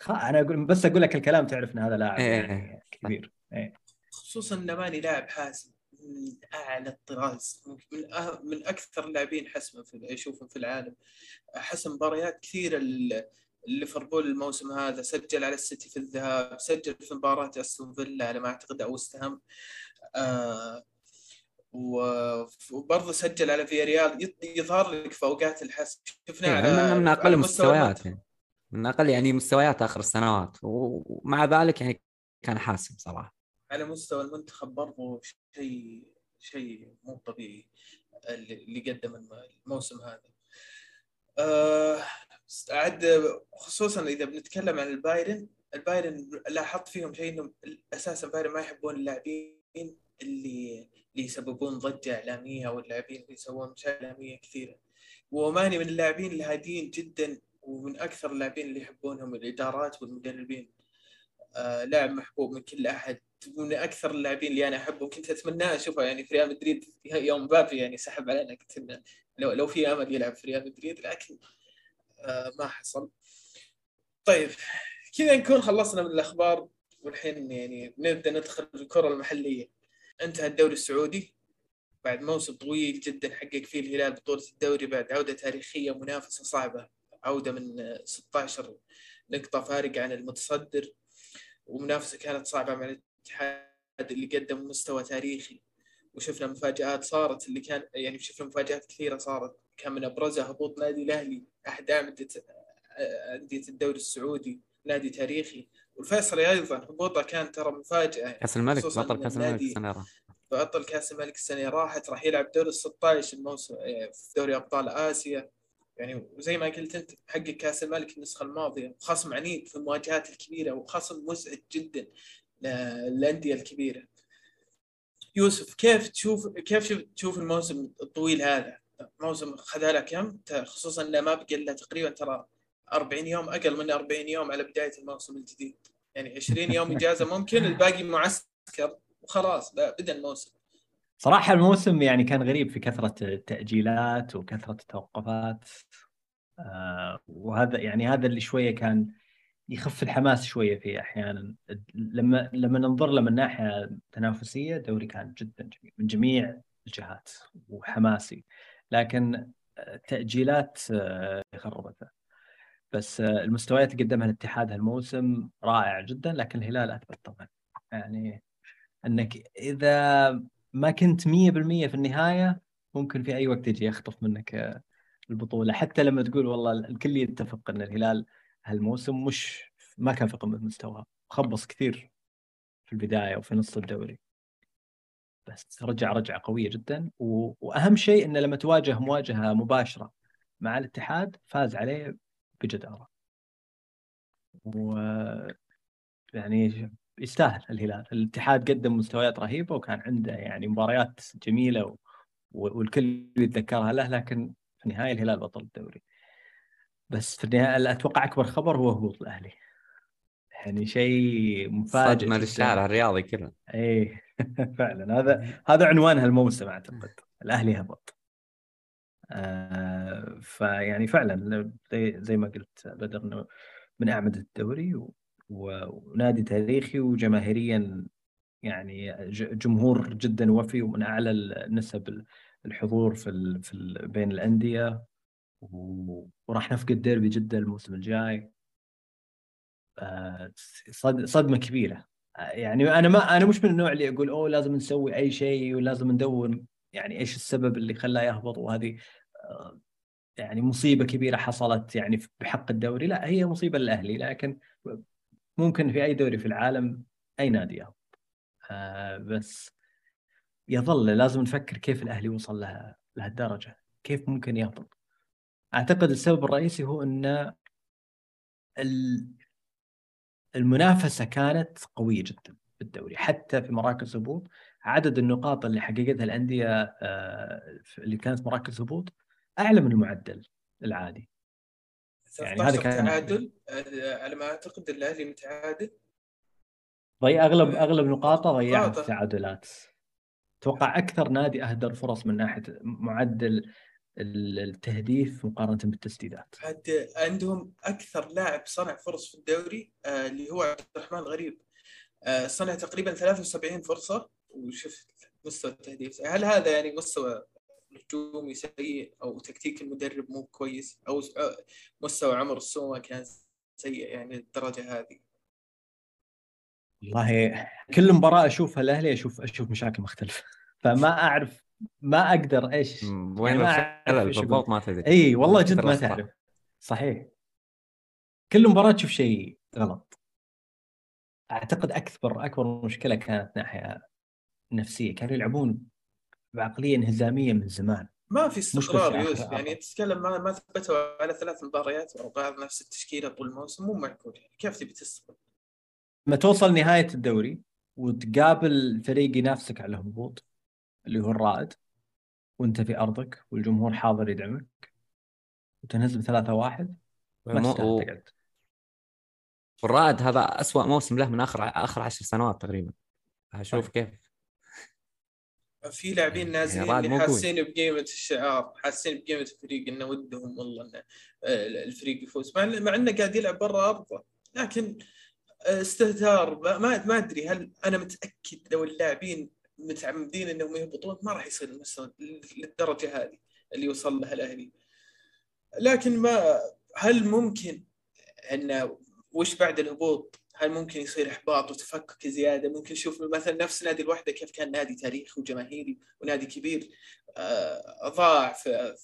أنا أقول بس أقول لك الكلام تعرف إن هذا لاعب يعني إيه. كبير إيه. خصوصا إنه ماني لاعب حاسم من أعلى الطراز. من أه من أكثر اللاعبين حسما في اشوفهم في العالم. حسم مباريات كثيرة ليفربول الموسم هذا. سجل على السيتي في الذهاب سجل في مباراة أستون فيلا على ما أعتقد أو استهم آه وبرضه سجل على في ريال يظهر لك في أوقات الحسم. شفناه إيه، على من أقل المستويات يعني. من أقل يعني مستويات آخر السنوات. ومع ذلك يعني كان حاسم صراحة. على مستوى المنتخب برضه شيء شيء مو طبيعي اللي قدم الموسم هذا. أه عد خصوصا إذا بنتكلم عن البايرن البايرن لاحظت فيهم شيء انهم أساسا بايرن ما يحبون اللاعبين اللي اللي يسببون ضجة إعلامية أو اللاعبين اللي يسوون مشاكل إعلامية كثيرة. وماني من اللاعبين الهاديين جدا ومن أكثر اللاعبين اللي يحبونهم الإدارات والمدربين. آه لاعب محبوب من كل أحد. من أكثر اللاعبين اللي أنا احبه كنت اتمناه اشوفه يعني في ريال مدريد يوم مبابي يعني سحب علينا. قلت إنه لو لو في أمل يلعب في ريال مدريد لكن آه ما حصل. طيب كذا نكون خلصنا من الأخبار والحين يعني نبدأ ندخل الكرة المحلية. انتهى الدوري السعودي. بعد موسم طويل جدا حقق فيه الهلال بطولة الدوري بعد عودة تاريخية منافسة صعبة. عودة من 16 نقطة فارقة عن المتصدر. ومنافسة كانت صعبة مع الاتحاد اللي قدم مستوى تاريخي. وشفنا مفاجآت صارت اللي كان يعني شفنا مفاجآت كثيرة صارت. كان من أبرزها هبوط نادي الأهلي أحد أعمدة أندية الدوري السعودي نادي تاريخي. والفيصلي أيضا هبوطه كان ترى مفاجأة. كأس الملك بطل كأس الملك السنة راحت. بطل كأس الملك السنة راحت راح يلعب دوري ال 16 الموسم في دوري أبطال آسيا. يعني وزي ما قلت أنت حقق كأس الملك النسخة الماضية خصم عنيد في المواجهات الكبيرة وخصم مزعج جدا. للانديه الكبيرة. يوسف كيف تشوف كيف تشوف الموسم الطويل هذا؟ موسم خذها له كم؟ خصوصا إنه ما بقى إلا تقريبا ترى 40 يوم أقل من 40 يوم على بداية الموسم الجديد. يعني 20 يوم إجازة ممكن الباقي معسكر وخلاص بدأ الموسم. صراحة الموسم يعني كان غريب في كثرة التأجيلات وكثرة التوقفات. آه وهذا يعني هذا اللي شوية كان يخف الحماس شوية فيه أحيانا. لما لما ننظر له من ناحية تنافسية دوري كان جدا جميل من جميع الجهات وحماسي. لكن التاجيلات آه، خربتة. بس آه، المستويات اللي قدمها الاتحاد هالموسم رائع جدا لكن الهلال أثبت طبعا. يعني إنك إذا ما كنت 100% في النهاية ممكن في أي وقت يجي يخطف منك آه، البطولة. حتى لما تقول والله الكل يتفق إن الهلال هالموسم مش ما كان في قمة مستواه. خبص كثير في البداية وفي نص الدوري. بس رجع رجعة قوية جدا. و... وأهم شيء إنه لما تواجه مواجهة مباشرة مع الاتحاد فاز عليه بجداره و يعني يستاهل الهلال. الاتحاد قدم مستويات رهيبة وكان عنده يعني مباريات جميلة و... والكل يتذكرها له لكن في النهايه الهلال بطل الدوري. بس في النهاية أتوقع أكبر خبر هو هبوط الاهلي يعني شيء مفاجئ صدمه للشارع الرياضي كله. إيه. فعلا. هذا هذا عنوان هالموسم أعتقد. الأهلي هبط. آه فيعني فعلا زي, زي ما قلت بدر انه من اعمده الدوري و... ونادي تاريخي وجماهيريا يعني جمهور جدا وفي ومن أعلى نسب الحضور في ال... في ال... بين الأندية. وراح نفقد ديربي جدة الموسم الجاي. آه، صدمة كبيرة. آه، يعني أنا ما أنا مش من النوع اللي أقول أوه لازم نسوي أي شيء ولازم ندور يعني إيش السبب اللي خلاه يهبط؟ وهذه آه، يعني مصيبة كبيرة حصلت يعني بحق الدوري. لا هي مصيبة للأهلي لكن ممكن في أي دوري في العالم أي نادي يهبط. بس يظل لازم نفكر كيف الأهلي وصل لها لهالدرجة. كيف ممكن يهبط؟ أعتقد السبب الرئيسي هو إن المنافسة كانت قوية جدا في الدوري حتى في مراكز هبوط. عدد النقاط اللي حققتها الأندية آه، اللي كانت مراكز هبوط أعلى من المعدل العادي. يعني هذا كان تعادل آه، على ما أعتقد الأهلي متعادل. ضيع أغلب آه، أغلب نقاطه ضيعها في تعادلات. أتوقع أكثر نادي أهدر فرص من ناحية معدل التهديف مقارنة بالتسديدات. عاد عندهم أكثر لاعب صنع فرص في الدوري آه اللي هو عبد الرحمن الغريب. آه صنع تقريبا 73 فرصة وشوف مستوى التهديف. هل هذا يعني مستوى هجومي سيء أو تكتيك المدرب مو كويس؟ أو مستوى عمر السومة كان سيء يعني الدرجة هذه؟ والله كل مباراة أشوفها الاهلي أشوف أشوف مشاكل مختلفة. فما أعرف ما أقدر إيش؟ وين يعني بالضبط ما تدري. إي والله جد ما تعرف. صحيح. كل مباراة تشوف شيء غلط. أعتقد اكبر أكبر مشكلة كانت ناحية نفسية. كانوا يلعبون بعقلية انهزامية من زمان. ما في استقرار يوسف. يعني تتكلم ما ما ثبتوا على ثلاث مباريات أو بعض نفس التشكيلة طول الموسم مو معقول. يعني كيف تبي تستقر؟ لما توصل نهاية الدوري وتقابل فريق ينافسك على الهبوط اللي هو الرائد وانت في أرضك والجمهور حاضر يدعمك. وتنهزم ثلاثة واحد ما تستاهل والرائد هذا أسوأ موسم له من آخر آخر عشر سنوات تقريبا. أشوف كيف. في لاعبين يعني نازلين يعني اللي حاسين بقيمة الشعار حاسين بقيمة الفريق إنه ودهم والله إنه آه، الفريق يفوز. مع إنه قاعد يلعب برا أرضه. لكن آه، استهتار. ما ما أدري هل أنا متأكد لو اللاعبين متعمدين إنهم يهبطون ما راح يصير المستوى للدرجة هذه اللي وصل لها الأهلي. لكن ما هل ممكن إن وش بعد الهبوط؟ هل ممكن يصير إحباط وتفكك زيادة؟ ممكن نشوف مثلا نفس نادي الوحدة كيف كان نادي تاريخي وجماهيري ونادي كبير آه، ضاع في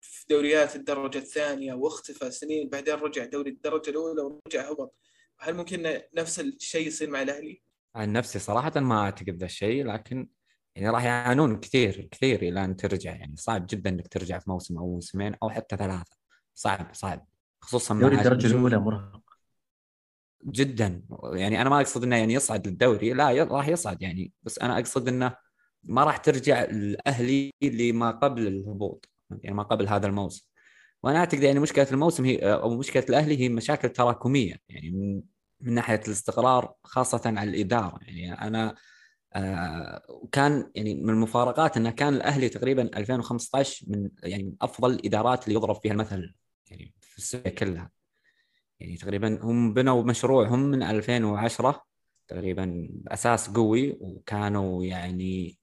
في دوريات الدرجة الثانية واختفى سنين بعدين رجع دوري الدرجة الأولى ورجع هبط. هل ممكن نفس الشيء يصير مع الأهلي؟ عن نفسي صراحة ما أعتقد ذا الشيء لكن يعني راح يعانون كثير كثير إلى أن ترجع. يعني صعب جدا إنك ترجع في موسم أو موسمين أو حتى ثلاثة. صعب صعب. خصوصا مع الدرجة الأولى مرهق. جدا. يعني أنا ما أقصد إنه يعني يصعد للدوري لا راح يصعد يعني. بس أنا أقصد إنه ما راح ترجع الأهلي لما قبل الهبوط يعني ما قبل هذا الموسم. وأنا أعتقد يعني مشكلة الموسم هي أو مشكلة الأهلي هي مشاكل تراكمية. يعني من ناحية الاستقرار خاصة على الإدارة. يعني أنا آه وكان يعني من المفارقات انه كان الأهلي تقريبا 2015 من يعني من أفضل الإدارات اللي يضرب فيها المثل يعني في السعوديه كلها. يعني تقريبا هم بنوا مشروعهم من 2010 تقريبا بأساس قوي وكانوا يعني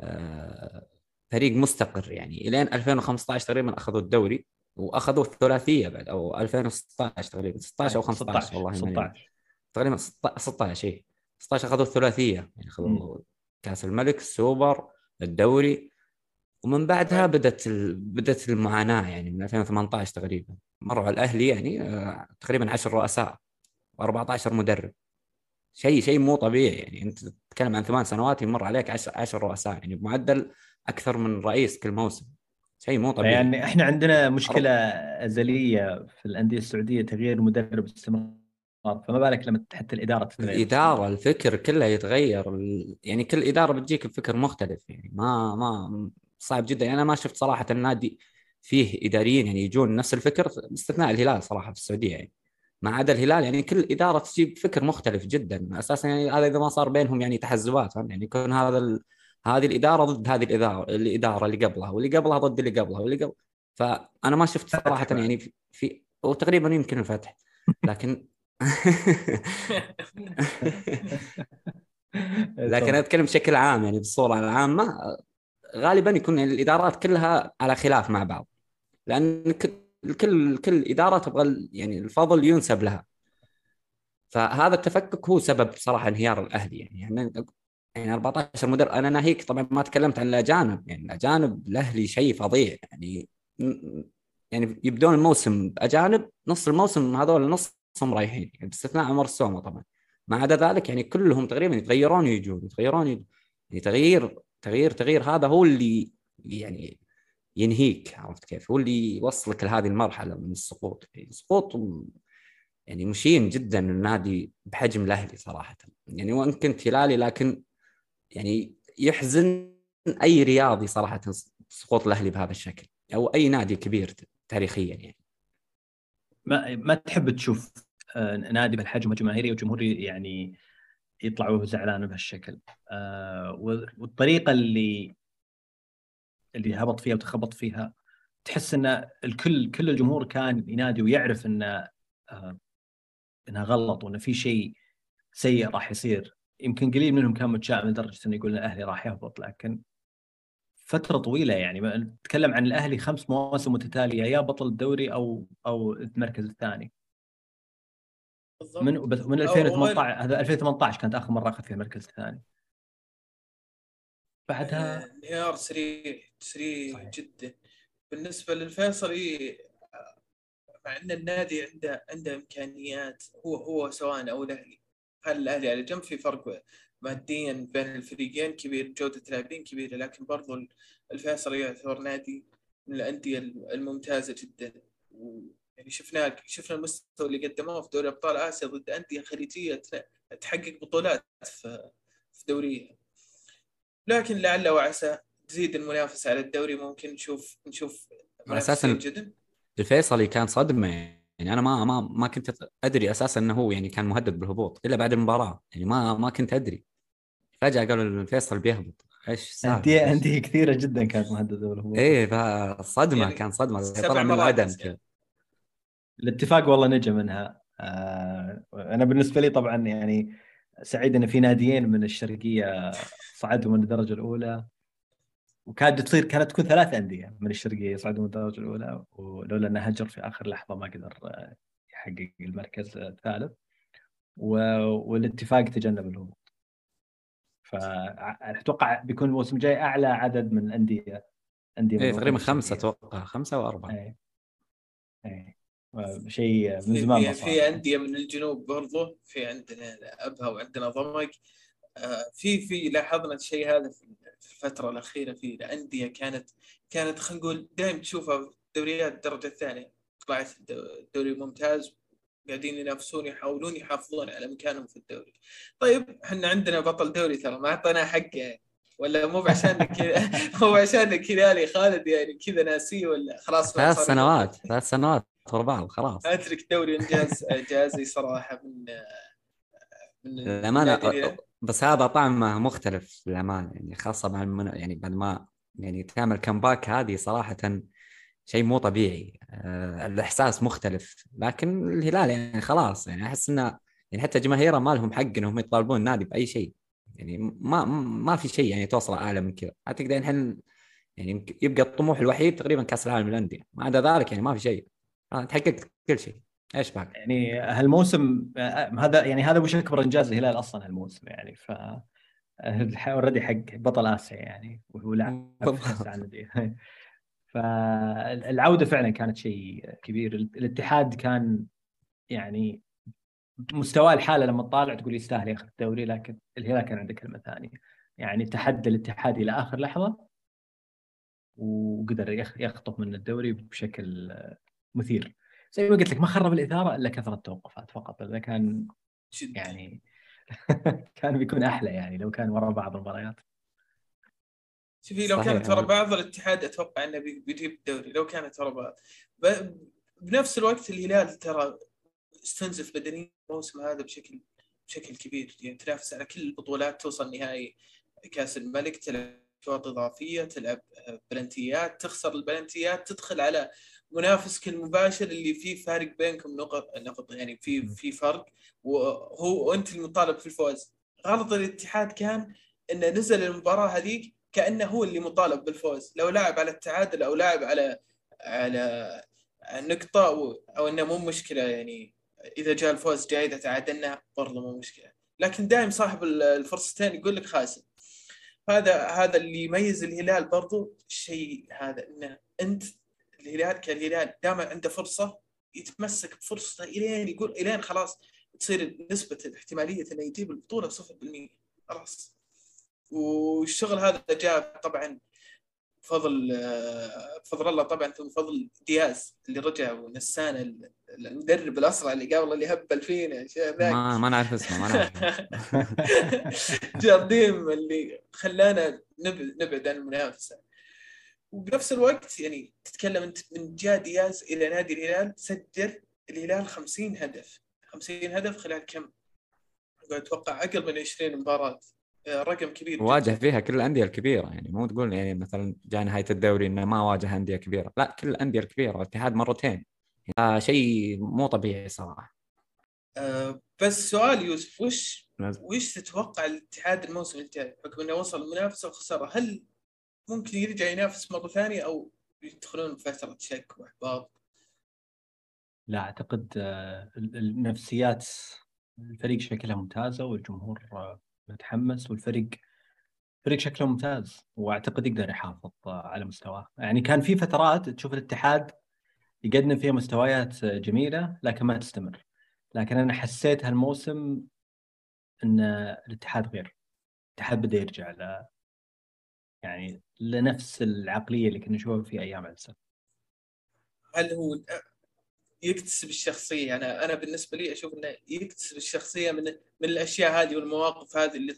آه فريق مستقر. يعني إلين 2015 تقريبا أخذوا الدوري وأخذوا الثلاثية بعد أو 2016 تقريبا 16 أو 15 والله 16 تقريبا 16 اي 16 اخذوا الثلاثية. يعني اخذوا كأس الملك السوبر الدوري. ومن بعدها طيب. بدأت ال... بدأت المعاناة يعني من 2018 تقريبا. مروا على الأهلي يعني آه، تقريبا 10 رؤساء و14 مدرب. شيء شيء مو طبيعي يعني. أنت تتكلم عن ثمان سنوات يمر عليك 10 10 رؤساء. يعني بمعدل أكثر من رئيس كل موسم. شيء مو طبيعي. يعني إحنا عندنا مشكلة أزلية في الأندية السعودية تغيير مدرب باستمرار فما بالك لما حتى الإدارة تتغير؟ الإدارة الفكر كله يتغير. يعني كل إدارة بتجيك بفكر مختلف. يعني ما ما صعب جدا. يعني أنا ما شفت صراحة النادي فيه إداريين يعني يجون نفس الفكر باستثناء الهلال صراحة في السعودية يعني. ما عدا الهلال يعني كل إدارة تجيب فكر مختلف جدا. أساسا يعني هذا إذا ما صار بينهم يعني تحزبات؟ يعني يكون هذا ال... هذه الإدارة ضد هذه الاداره الإدارة اللي قبلها واللي قبلها ضد اللي قبلها واللي قبل. فأنا ما شفت صراحة. يعني في, في وتقريبا يمكن الفتح. لكن لكن أتكلم بشكل عام يعني بالصورة العامة غالبا يكون الإدارات كلها على خلاف مع بعض. لأن كل كل إدارة تبغى يعني الفضل ينسب لها. فهذا التفكك هو سبب صراحة انهيار الأهلي يعني. يعني يعني 14 مدرب أنا ناهيك طبعا ما تكلمت عن الأجانب يعني. الأجانب الأهلي شيء فظيع يعني. يعني يبدون الموسم بأجانب نص الموسم هذول نصهم رايحين يعني باستثناء عمر السومه طبعا ما عدا ذلك يعني كلهم تقريبا يتغيرون ويجون يتغيرون ويجون. يعني تغيير تغيير تغيير هذا هو اللي يعني ينهيك عرفت كيف؟ هو اللي يوصلك لهذه المرحلة من السقوط، يعني سقوط يعني مشين جدا النادي بحجم الأهلي صراحة، يعني وان كنت هلالي لكن يعني يحزن أي رياضي صراحة سقوط الأهلي بهذا الشكل أو أي نادي كبير تاريخيا يعني. ما ما تحب تشوف آه، نادي بهالحجم الجماهيري وجمهور يعني يطلع وهو زعلان بهالشكل. آه، والطريقة اللي اللي هبط فيها وتخبط فيها تحس إن الكل كل الجمهور كان ينادي ويعرف إن آه، إنها غلط وإن في شيء سيء راح يصير. يمكن قليل منهم كان متشائم لدرجة إنه يقول الاهلي راح يهبط لكن فترة طويلة يعني. نتكلم عن الأهلي خمس مواسم متتالية يا بطل الدوري أو أو المركز الثاني. بالضبط. من بس من أو- 2018 هذا 2018 كانت آخر مرة أخذ فيها المركز الثاني. بعدها آه، انهيار سريع سريع صحيح. جدا. بالنسبة للفيصلي آه، مع إن النادي عنده عنده إمكانيات هو هو سواء أو الأهلي. هل الأهلي على جنب في فرق ماديا بين الفريقين كبير جودة لاعبين كبيرة لكن برضو الفيصلي يعتبر نادي من الأندية الممتازة جدا. يعني شفناه شفنا المستوى اللي قدموه في دوري أبطال آسيا ضد أندية خليجية ت- تحقق بطولات في دوريها. لكن لعل وعسى تزيد المنافسة على الدوري. ممكن نشوف نشوف أساساً- جدا. الفيصلي كان صدمة. يعني أنا ما ما ما كنت أدري أساسا إنه هو يعني كان مهدد بالهبوط إلا بعد المباراة. يعني ما ما كنت أدري. فجأة قالوا إن الفيصل بيهبط. إيش؟ انديه؟ أندية كثيرة جدا كانت مهددة بالهبوط. إيه فصدمة يعني كان صدمة سبع طلع من العدم يعني. كذا. الاتفاق والله نجا منها. آه أنا بالنسبة لي طبعا يعني سعيد إن في ناديين من الشرقية صعدوا من الدرجة الأولى. وكانت تصير كانت تكون ثلاث أندية من الشرقية يصعدوا من الدرجة الأولى. ولولا انه هجر في آخر لحظة ما قدر آه، يحقق المركز الثالث. والاتفاق تجنب الهبوط. فأتوقع بيكون الموسم الجاي أعلى عدد من الانديه انديه إيه تقريبا خمسة الشرقية. أتوقع. خمسة أو أربعة. إيه. إيه. شيء من في زمان ما في, صار. في أندية من الجنوب برضو. في عندنا أبها وعندنا ضمك. آه، في في لاحظنا الشيء هذا في في الفترة الأخيرة. في الانديه كانت كانت خلينا نقول دائما تشوفها في دوريات الدرجة الثانية. طلعت الدو- الدوري الممتاز. قاعدين ينافسون يحاولون يحافظون على مكانهم في الدوري طيب إحنا عندنا بطل دوري ترى ما أعطيناه حقه يعني. ولا مو بعشانك كذا مو بعشانك هلالي خالد يعني كذا ناسيه ولا خلاص ثلاث سنوات ثلاث سنوات ورا بعض خلاص أترك دوري إنجاز اعجازي صراحة من من هنا. بس هذا طعمه مختلف للأمانة يعني خاصة مع المن... يعني بعد ما يعني تعمل كمباك هذه صراحة شيء مو طبيعي. آه الإحساس مختلف لكن الهلال يعني خلاص يعني أحس إنه يعني حتى جماهيره ما لهم حق إنهم يطالبون النادي بأي شيء. يعني ما ما في شيء يعني توصل اعلى من كذا. أعتقد الحين يعني يبقى الطموح الوحيد تقريبا كأس العالم للأندية. ما عدا ذلك يعني ما في شيء. آه، تحققت كل شيء. إيش باقي؟ يعني هالموسم آه، هذا يعني هذا وش أكبر إنجاز الهلال أصلا هالموسم يعني. ف اوريدي حق بطل آسيا يعني وهو لاعب كأس العالم فالعودة فعلا كانت شيء كبير. الاتحاد كان يعني مستواه الحالة لما تطالع تقول يستاهل ياخذ الدوري لكن الهلال كان عنده كلمة ثانية. يعني تحدى الاتحاد إلى آخر لحظة وقدر يخطف من الدوري بشكل مثير. زي ما قلت لك ما خرب الإثارة إلا كثرة التوقفات فقط. إذا كان يعني كان بيكون أحلى يعني لو كان ورا بعض المباريات. شوفي لو كانت ورا بعض الاتحاد أتوقع إنه بيجيب الدوري لو كانت ورا بعض. بنفس الوقت الهلال ترى استنزف بدنيا الموسم هذا بشكل بشكل كبير. يعني تنافس على كل البطولات توصل نهائي كأس الملك تلعب اشواط إضافية تلعب بلنتيات. تخسر البلنتيات تدخل على منافسك المباشر اللي فيه فارق بينكم نقط نقط يعني في في فرق. وهو وانت المطالب في الفوز. غلط الاتحاد كان إنه نزل المباراة هذيك كأنه هو اللي مطالب بالفوز. لو لاعب على التعادل أو لاعب على على نقطة أو, إنه مو مشكلة يعني. إذا جاء الفوز جاي إذا تعادلنا برضه مو مشكلة. لكن دائم صاحب الفرصتين يقول لك خاسر. هذا هذا اللي يميز الهلال برضو الشيء هذا إنه أنت الهلال كالهلال دائما عنده فرصة يتمسك بفرصته إلين يقول إلين خلاص تصير نسبة الاحتمالية إنه يجيب البطولة 0% خلاص. والشغل هذا جاء طبعا بفضل بفضل الله طبعا ثم بفضل دياز اللي رجع ونسانا المدرب الأسرع اللي قبل اللي هبل فينا ما ما نعرف اسمه ما نعرف. جارديم اللي خلانا نبعد عن المنافسة. وبنفس الوقت يعني تتكلم أنت من جاء دياز إلى نادي الهلال سجل الهلال 50 هدف. 50 هدف خلال كم؟ أتوقع أقل من 20 مباراة. آه، رقم كبير واجه فيها كل الأندية الكبيرة. يعني مو تقول يعني مثلا جاء نهاية الدوري إنه ما واجه أندية كبيرة. لا كل الأندية الكبيرة الاتحاد مرتين. يعني شيء مو طبيعي صراحة. أه بس سؤال يوسف وش وش تتوقع الاتحاد الموسم الجاي؟ بحكم إنه وصل المنافسه وخساره هل ممكن يرجع ينافس مرة ثانية أو يدخلون بفتره شك وإحباط؟ لا أعتقد آه، النفسيات الفريق شكلها ممتازة والجمهور آه، متحمس والفريق فريق شكله ممتاز وأعتقد يقدر يحافظ على مستواه. يعني كان في فترات تشوف الاتحاد يقدم فيها مستويات جميلة لكن ما تستمر. لكن أنا حسيت هالموسم إن الاتحاد غير الاتحاد بدا يرجع ل يعني لنفس العقلية اللي كنا نشوفها في أيام عزه هل هو يكتسب الشخصية. أنا يعني أنا بالنسبة لي أشوف إنه يكتسب الشخصية من من الأشياء هذه والمواقف هذه اللي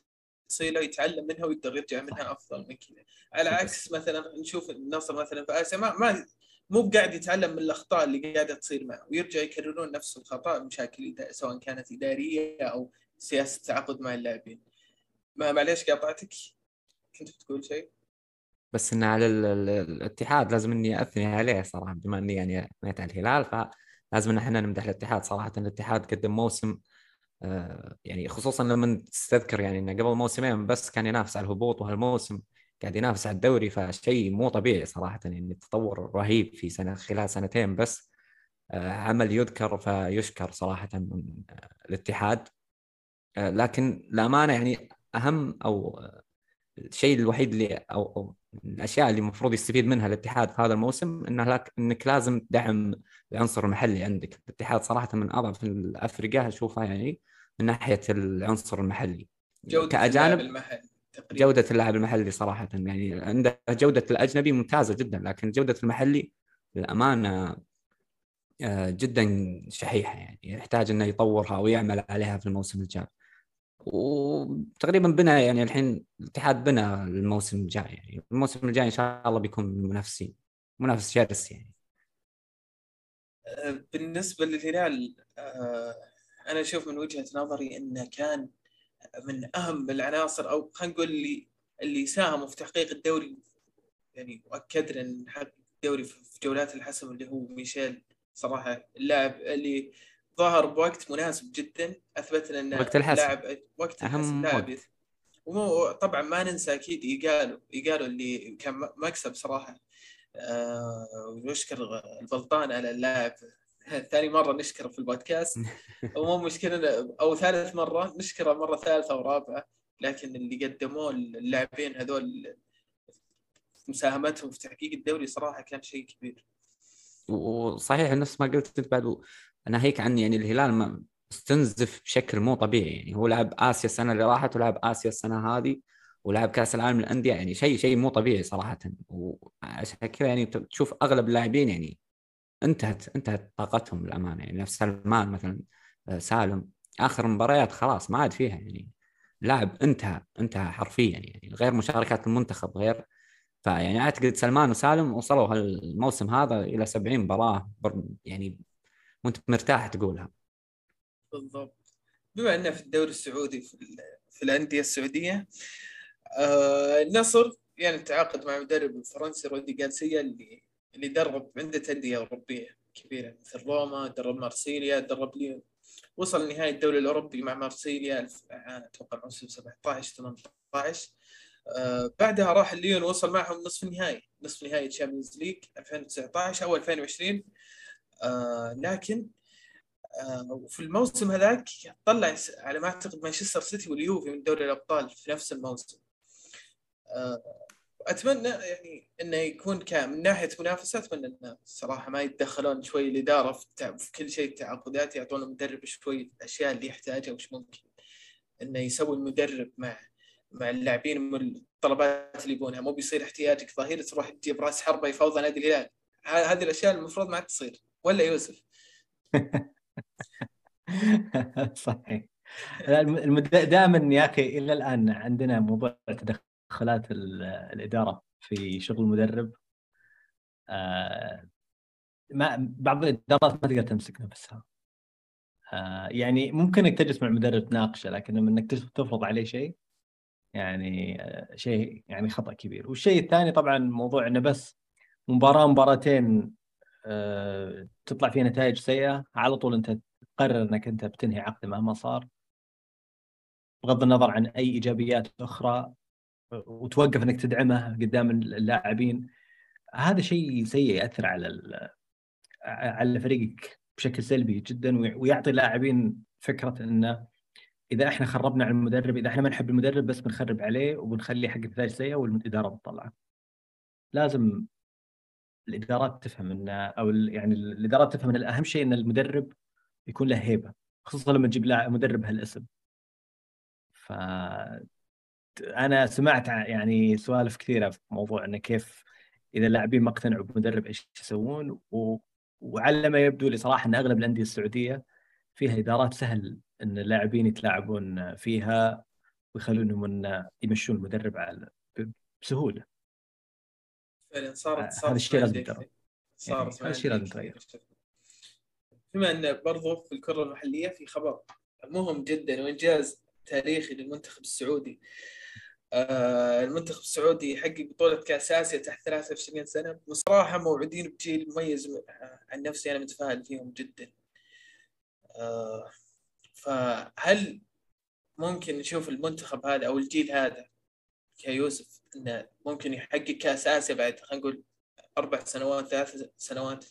تصير له يتعلم منها ويقدر يرجع منها أفضل من كذا. على عكس مثلا نشوف النصر مثلا في اسيا ما, ما مو بقاعد يتعلم من الأخطاء اللي قاعدة تصير معه ويرجع يكررون نفس الخطأ مشاكل سواء كانت إدارية أو سياسة تعاقد مع اللاعبين. ما معليش قاطعتك؟ كنت بتقول شيء؟ بس انه على الاتحاد لازم إني أثني عليه صراحة بما إني يعني أثنيت على الهلال فلازم إن إحنا نمدح الاتحاد صراحة. الاتحاد قدم موسم آه، يعني خصوصا لما تستذكر يعني إنه قبل موسمين بس كان ينافس على الهبوط وهالموسم قاعد ينافس على الدوري فشيء مو طبيعي صراحة يعني التطور رهيب في سنة خلال سنتين بس آه، عمل يذكر فيشكر صراحة من آه، الاتحاد لكن الامانه يعني أهم أو الشيء الوحيد اللي أو, الأشياء اللي المفروض يستفيد منها الاتحاد في هذا الموسم إنه لك إنك لازم تدعم العنصر المحلي عندك، الاتحاد صراحة من اضعف الافرقه اشوفها يعني من ناحية العنصر المحلي. جودة كأجانب المحلي جودة اللاعب المحلي صراحة يعني عنده جودة الأجنبي ممتازة جدا لكن جودة المحلي للأمانة آه، جدا شحيحة يعني. يحتاج أنه يطورها ويعمل عليها في الموسم الجاي. وتقريبا بنى يعني الحين الاتحاد بنى الموسم الجاي يعني. الموسم الجاي إن شاء الله بيكون منافسين منافس شرس يعني. بالنسبة للهلال أه، أنا أشوف من وجهة نظري إنه كان من أهم العناصر أو خلينا نقول اللي اللي ساهموا في تحقيق الدوري. يعني واكد إن حقق الدوري في جولات الحسم اللي هو ميشيل صراحة اللاعب اللي ظهر بوقت مناسب جدا اثبت لنا وقت الحسم. لاعب وقت أهم لاعب ومو طبعا ما ننسى أكيد يقالوا يقالوا اللي كان مكسب صراحة. آه ونشكر البلطان على اللاعب. ثاني مرة نشكره في البودكاست. ومو مشكلة أو ثالث مرة نشكره مرة ثالثة ورابعة لكن اللي قدموه اللاعبين هذول مساهمتهم في تحقيق الدوري صراحة كان شيء كبير. وصحيح نفس ما قلت أنت بعد ناهيك عن يعني الهلال ما استنزف بشكل مو طبيعي يعني هو لعب آسيا السنة اللي راحت ولعب آسيا السنة هذه. ولعب كاس العالم للأندية يعني شيء شيء مو طبيعي صراحة. وعشان كذا يعني تشوف أغلب اللاعبين يعني انتهت انتهت طاقتهم للأمانة. يعني نفس سلمان مثلا آه، سالم آخر مباريات خلاص ما عاد فيها يعني. لاعب انتهى انتهى حرفيا يعني. غير مشاركات المنتخب غير فيعني أعتقد سلمان وسالم وصلوا الموسم هذا إلى 70 مباراة يعني وأنت مرتاح تقولها. بالضبط. بما انه في الدوري السعودي في, في الأندية السعودية آه النصر يعني تعاقد مع مدرب الفرنسي رودي جالسيا اللي اللي درب عدة أندية أوروبية كبيرة مثل روما درب مارسيليا درب ليون. وصل نهائي الدوري الأوروبي مع مارسيليا أتوقع موسم 17 18 آه بعدها راح ليون وصل معهم نصف النهائي نصف نهائي Champions League 2019 أو 2020 آه لكن آه وفي الموسم هذاك طلع على ما أعتقد مانشستر سيتي واليوفي من دوري الأبطال في نفس الموسم. أتمنى يعني إنه يكون من ناحية منافسة أتمنى انه صراحة ما يتدخلون شوي الإدارة في, في كل شيء التعاقدات يعطون المدرب شوي الأشياء اللي يحتاجها وش ممكن إنه يسوي المدرب مع مع اللاعبين الطلبات اللي يبونها. مو بيصير احتياجك ظهير تروح تجيب رأس حربة يفوض نادي الهلال. هذه الأشياء المفروض ما تصير. ولا يوسف؟ صحيح. دائما يا أخي إلى الآن عندنا موضوع تدخلات الإدارة في شغل المدرب. آه، ما بعض الإدارات ما تقدر تمسك نفسها. آه، يعني ممكن إنك تجلس مع المدرب تناقشه لكن لما إنك تفرض عليه شيء يعني آه، شيء يعني خطأ كبير. والشيء الثاني طبعا موضوع إنه بس مباراة مباراتين تطلع فيها نتائج سيئة على طول أنت تقرر إنك أنت بتنهي عقد مهما صار. بغض النظر عن أي إيجابيات أخرى وتوقف إنك تدعمه قدام اللاعبين. هذا شيء سيء يأثر على على فريقك بشكل سلبي جدا ويعطي اللاعبين فكرة إنه إذا إحنا خربنا على المدرب إذا إحنا ما نحب المدرب بس بنخرب عليه وبنخليه حق نتائج سيئه والإدارة بتطلعه لازم الإدارات تفهم إن أو يعني الإدارات تفهم إن الأهم شيء إن المدرب يكون له هيبة خصوصا لما تجيب مدرب هالاسم. ف أنا سمعت يعني سوالف كثيرة في موضوع إنه كيف إذا اللاعبين ما اقتنعوا بمدرب إيش يسوون و... وعلى ما يبدو لي صراحة إن أغلب الأندية السعودية فيها إدارات سهل إن اللاعبين يتلاعبون فيها ويخلونهم إن يمشون المدرب على بسهولة. فعلا صارت صارت هذا الشيء لازم ترى. صارت يعني هذا الشيء لازم تغير. بما إن برضو في الكرة المحلية في خبر مهم جدا وإنجاز تاريخي للمنتخب السعودي. آه المنتخب السعودي يحقق بطولة كأس آسيا تحت 23 سنة بصراحة موعودين بجيل مميز عن نفسي أنا متفائل فيهم جدا آه فهل ممكن نشوف المنتخب هذا أو الجيل هذا كيوسف إنه ممكن يحقق كأس آسيا بعد خلينا نقول أربع سنوات ثلاث سنوات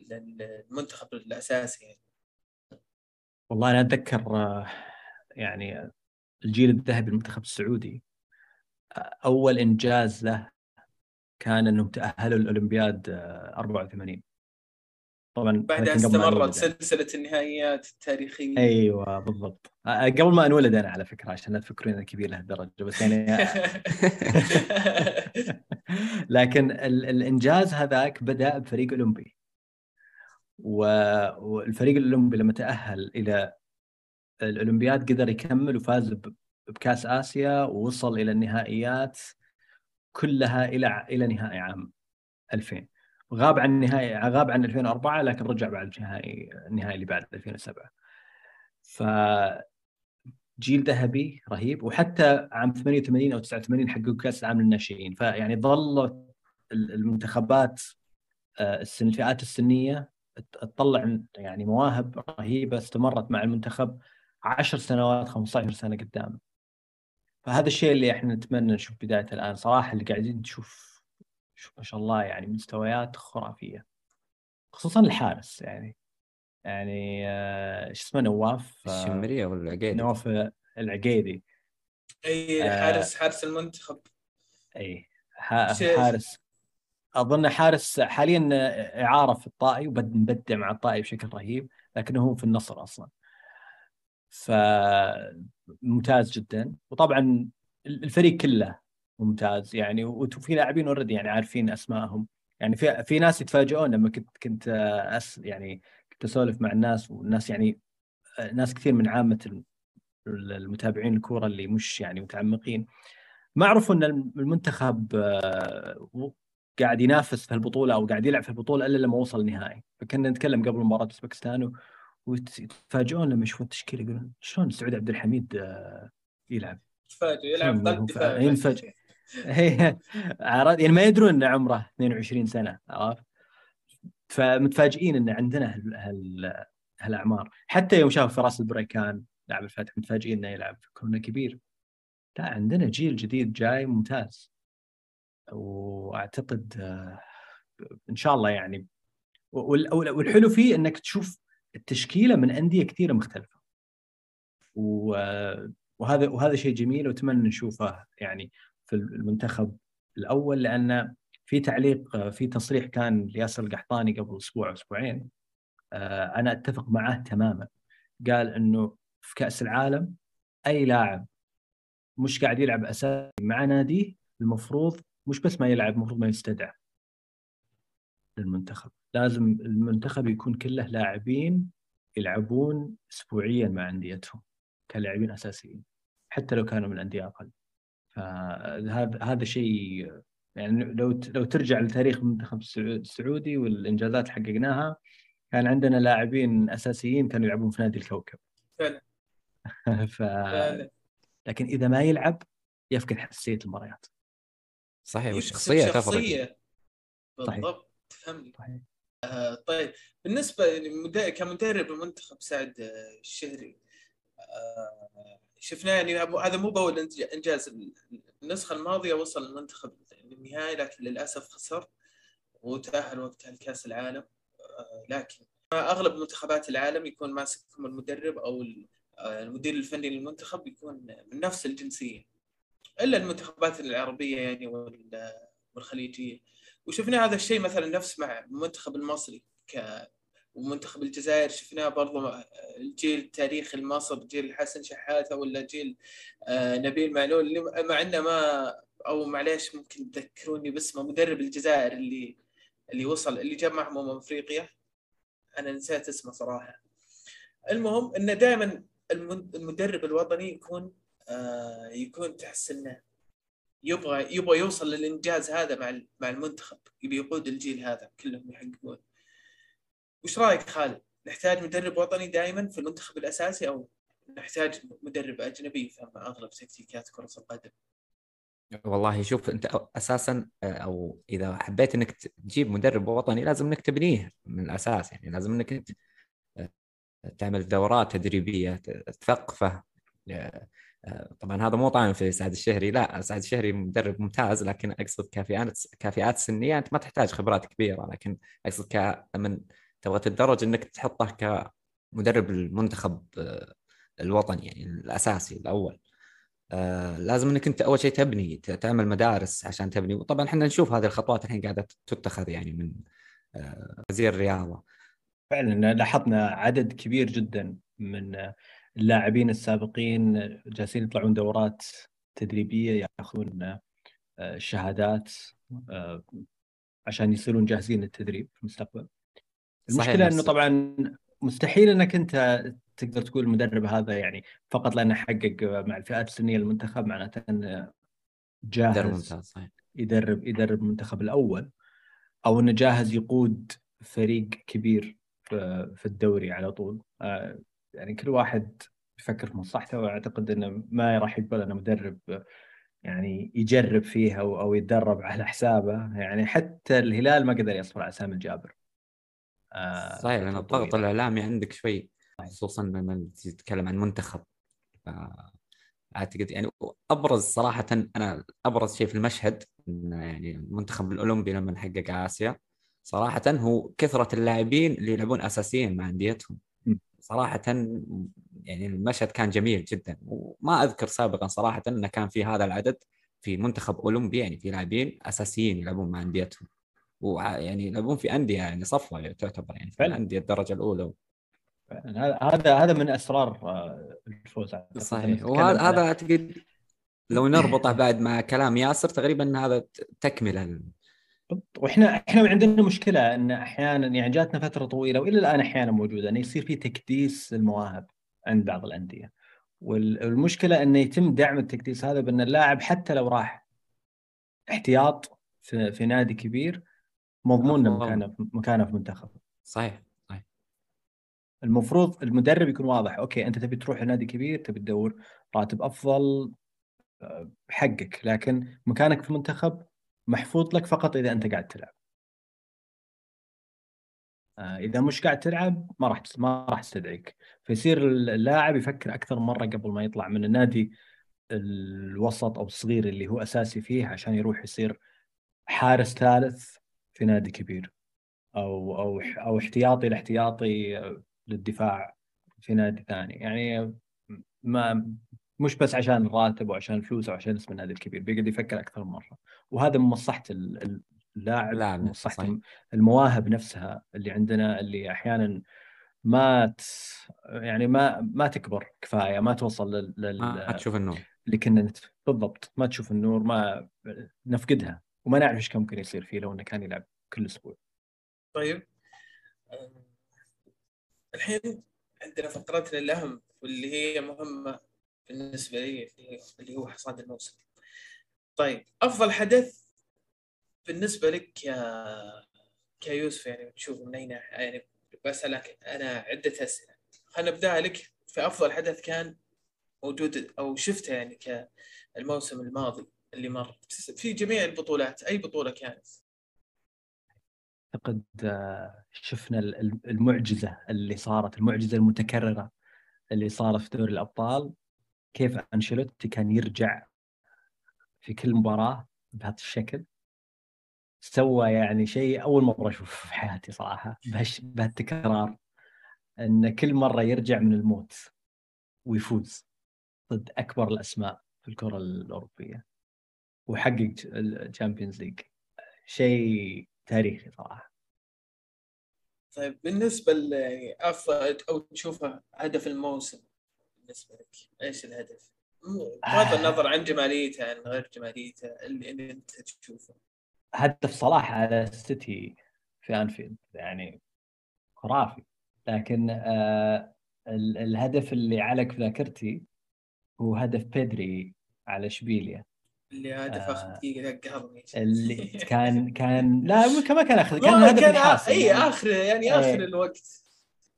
للمنتخب الأساسي يعني. والله أنا أتذكر آه، يعني الجيل الذهبي للمنتخب السعودي آه، أول إنجاز له كان إنهم تأهلوا الاولمبياد 84 آه، طبعا بعدها استمرت سلسلة النهائيات التاريخية. أيوه بالضبط. قبل ما انولد أنا على فكرة عشان لا تفكرون أنا كبير لهالدرجة بس يعني لكن الإنجاز هذاك بدأ بفريق أولمبي. والفريق الأولمبي لما تأهل إلى الأولمبياد قدر يكمل وفاز بكأس آسيا ووصل إلى النهائيات كلها إلى إلى نهائي عام 2000 غاب عن النهائي غاب عن 2004 لكن رجع بعد النهائي النهائي اللي بعد 2007 ف جيل ذهبي رهيب وحتى عام 88 أو 89 حققوا كأس العالم للناشئين. فيعني ظل المنتخبات آه، السن الفئات السنية تطلع يعني مواهب رهيبة استمرت مع المنتخب. 10 سنوات 15 سنة قدام. فهذا الشيء اللي إحنا نتمنى نشوف بدايته الآن. صراحة اللي قاعدين نشوف ما شاء الله يعني مستويات خرافية. خصوصا الحارس يعني. يعني آه، إيش اسمه نواف آه، الشمريه ولا العقيدي؟ نواف العقيدي. أي آه. حارس حارس المنتخب. أي حارس. أظن حارس حاليا إعارة في الطائي ومبدع مع الطائي بشكل رهيب لكنه هو في النصر أصلا. فممتاز جدا. وطبعا الفريق كله ممتاز. يعني وفي لاعبين اوريدي يعني عارفين أسمائهم. يعني في في ناس يتفاجئون لما كنت كنت أس يعني كنت أسولف مع الناس. والناس يعني ناس كثير من عامة ال- المتابعين الكورة اللي مش يعني متعمقين. ما عرفوا إن المنتخب آه، قاعد ينافس في البطولة أو قاعد يلعب في البطولة إلا لما وصل النهائي فكنا نتكلم قبل مباراة أوزبكستان ويتفاجئون لما يشوفون التشكيلة يقولون شلون سعود عبد الحميد آه، يلعب؟ تفاجئ يلعب هو دفاع ينفجر. عرفت يعني ما يدرون ان عمره 22 سنة عرفت؟ فمتفاجئين إن عندنا هال... هال... هالأعمار. حتى يوم شافوا فراس البريكان لاعب الفتح متفاجئين إنه يلعب كونه كبير. لا عندنا جيل جديد جاي ممتاز. وأعتقد آه، إن شاء الله يعني وال- وال- والحلو فيه إنك تشوف التشكيلة من أندية كثيره مختلفة. وهذا وهذا شيء جميل وأتمنى نشوفه يعني في المنتخب الأول لأن في تعليق في تصريح كان لياسر القحطاني قبل أسبوع أو أسبوعين آه، أنا أتفق معاه تماما. قال إنه في كأس العالم أي لاعب مش قاعد يلعب أساسي مع ناديه المفروض مش بس ما يلعب المفروض ما يستدعى. للمنتخب. لازم المنتخب يكون كله لاعبين يلعبون اسبوعيا مع أنديتهم كلاعبين أساسيين حتى لو كانوا من انديه أقل. فهذا هذا شيء يعني لو لو ترجع لتاريخ المنتخب السعو- السعودي والإنجازات اللي حققناها كان عندنا لاعبين أساسيين كانوا يلعبون في نادي الكوكب. فعلا. ف... فعلا. لكن إذا ما يلعب يفقد حساسيه المباريات. صحيح والشخصية تفرق. صحيح. بالضبط. تفهمني؟ صحيح. آه طيب بالنسبة لمد- كمدرب المنتخب سعد آه، الشهري آه شفناه يعني أبو- هذا مو بأول إنجاز النسخة الماضية وصل المنتخب للنهائي لكن للأسف خسر وتأهل وقتها لكاس العالم آه لكن أغلب منتخبات العالم يكون ماسكهم المدرب أو آه، المدير الفني للمنتخب يكون من نفس الجنسية إلا المنتخبات العربية يعني وال- والخليجية. وشفنا هذا الشيء مثلا نفس مع المنتخب المصري ك ومنتخب الجزائر شفناه برضو الجيل التاريخي المصري جيل حسن شحاتة ولا جيل آه، نبيل معلول اللي مع إنه ما أو معليش ممكن تذكروني باسمه مدرب الجزائر اللي اللي وصل اللي جمع أمم أفريقيا. أنا نسيت اسمه صراحة. المهم إنه دائما المدرب الوطني يكون آه، يكون تحس إنه يبغى يبغى يوصل للإنجاز هذا مع مع المنتخب. يبي يقود الجيل هذا كلهم يحققون. وش رأيك خالد؟ نحتاج مدرب وطني دائما في المنتخب الأساسي أو نحتاج مدرب أجنبي يفهم أغلب تكتيكات كرة القدم؟ والله شوف أنت أساسا أو إذا حبيت إنك تجيب مدرب وطني لازم إنك تبنيه من الأساس. يعني لازم إنك أنت تعمل دورات تدريبية تثقفه. طبعا هذا مو طعن في سعد الشهري. لا سعد الشهري مدرب ممتاز لكن أقصد كافيات كافيات سنية أنت ما تحتاج خبرات كبيرة لكن أقصد ك من تبغى تتدرج إنك تحطه كمدرب المنتخب الوطني يعني الأساسي الأول. آه لازم إنك أنت أول شيء تبني تعمل مدارس عشان تبني. وطبعا إحنا نشوف هذه الخطوات الحين قاعدة تتخذ يعني من آه وزير الرياضة. فعلا لاحظنا عدد كبير جدا من اللاعبين السابقين جالسين يطلعون دورات تدريبية ياخذون شهادات عشان يصيرون جاهزين للتدريب في المستقبل. المشكلة إنه طبعا مستحيل إنك أنت تقدر تقول المدرب هذا يعني فقط لأنه حقق مع الفئات السنية للمنتخب معناته إنه جاهز ممتاز صحيح. يدرب يدرب المنتخب الأول أو إنه جاهز يقود فريق كبير في الدوري على طول يعني كل واحد يفكر في مصلحته وأعتقد إنه ما راح يقبل إنه مدرب يعني يجرب فيها أو يتدرب على حسابه. يعني حتى الهلال ما قدر يصبر على سامي الجابر. آه صحيح لأن الضغط الإعلامي عندك شوي خصوصا لما تتكلم عن منتخب. أعتقد يعني أبرز صراحة أنا أبرز شيء في المشهد يعني المنتخب الأولمبي لما حقق آسيا صراحة هو كثرة اللاعبين اللي يلعبون اساسيين مع أنديتهم. صراحة يعني المشهد كان جميل جدا وما أذكر سابقا صراحة إنه كان في هذا العدد في منتخب أولمبي يعني في لاعبين أساسيين يلعبون مع أنديتهم. ويعني يلعبون في أندية يعني صفوة تعتبر يعني في الأندية الدرجة الأولى. هذا هذا من أسرار آه، الفوز صحيح. وهذا هذا أعتقد لو نربطه بعد مع كلام ياسر تقريبا هذا تكملة وإحنا إحنا عندنا مشكلة إن أحيانا يعني جاتنا فترة طويلة وإلى الآن أحيانا موجودة انه يصير في تكديس المواهب عند بعض الأندية. والمشكلة انه يتم دعم التكديس هذا بأن اللاعب حتى لو راح احتياط في, في نادي كبير مضمون مكانه مكانه في منتخب صحيح صحيح. المفروض المدرب يكون واضح أوكي أنت تبي تروح لنادي كبير تبي تدور راتب أفضل آه، حقك. لكن مكانك في المنتخب محفوظ لك فقط إذا أنت قاعد تلعب. آه، إذا مش قاعد تلعب ما راح ما راح تستدعيك. فيصير اللاعب يفكر أكثر مرة قبل ما يطلع من النادي الوسط أو الصغير اللي هو أساسي فيه عشان يروح يصير حارس ثالث في نادي كبير. أو أو أو احتياطي لاحتياطي للدفاع في نادي ثاني. يعني ما مش بس عشان الراتب وعشان الفلوس أو عشان اسم النادي الكبير بيقعد يفكر أكثر مرة. وهذا من مصلحة اللاعب مصلحة المواهب نفسها اللي عندنا اللي أحيانا ما ت... يعني ما ما تكبر كفاية ما توصل لل, لل... ما تشوف النور. اللي كنا نت... بالضبط ما تشوف النور ما نفقدها. وما نعرف إيش كان ممكن يصير فيه لو إنه كان يلعب كل أسبوع. طيب. الحين عندنا فقرتنا الاهم واللي هي مهمة بالنسبة لي اللي هو حصاد الموسم. طيب أفضل حدث بالنسبة لك يا كيوسف يعني تشوف من أين يعني بسألك أنا عدة أسئلة. خلينا نبدأ لك. في أفضل حدث كان موجود أو شفته يعني كالموسم الماضي اللي مر. في جميع البطولات أي بطولة كانت؟ أعتقد آه، شفنا المعجزة اللي صارت المعجزة المتكررة اللي صارت في دوري الأبطال. كيف أنشيلوتي كان يرجع في كل مباراة بهذا الشكل. سوى يعني شيء أول مرة أشوفه في حياتي صراحة بهالتكرار إن كل مرة يرجع من الموت ويفوز ضد أكبر الأسماء في الكرة الأوروبية وحقق ال Champions League شيء تاريخي صراحة. طيب بالنسبة يعني أفضل أو تشوفه هدف الموسم بالنسبة لك إيش الهدف؟ بغض النظر عن جماليته عن غير جماليته اللي, اللي انت تشوفه. هدف صلاح على السيتي في أنفيلد يعني خرافي. لكن آه الهدف اللي علق في ذاكرتي هو هدف بيدري على إشبيليا. اللي هدف آخر آه، دقيقة قهرني اللي كان كان لا ما كان آخر كان هدف كان الحاسم إي يعني. آخر يعني آخر. الوقت.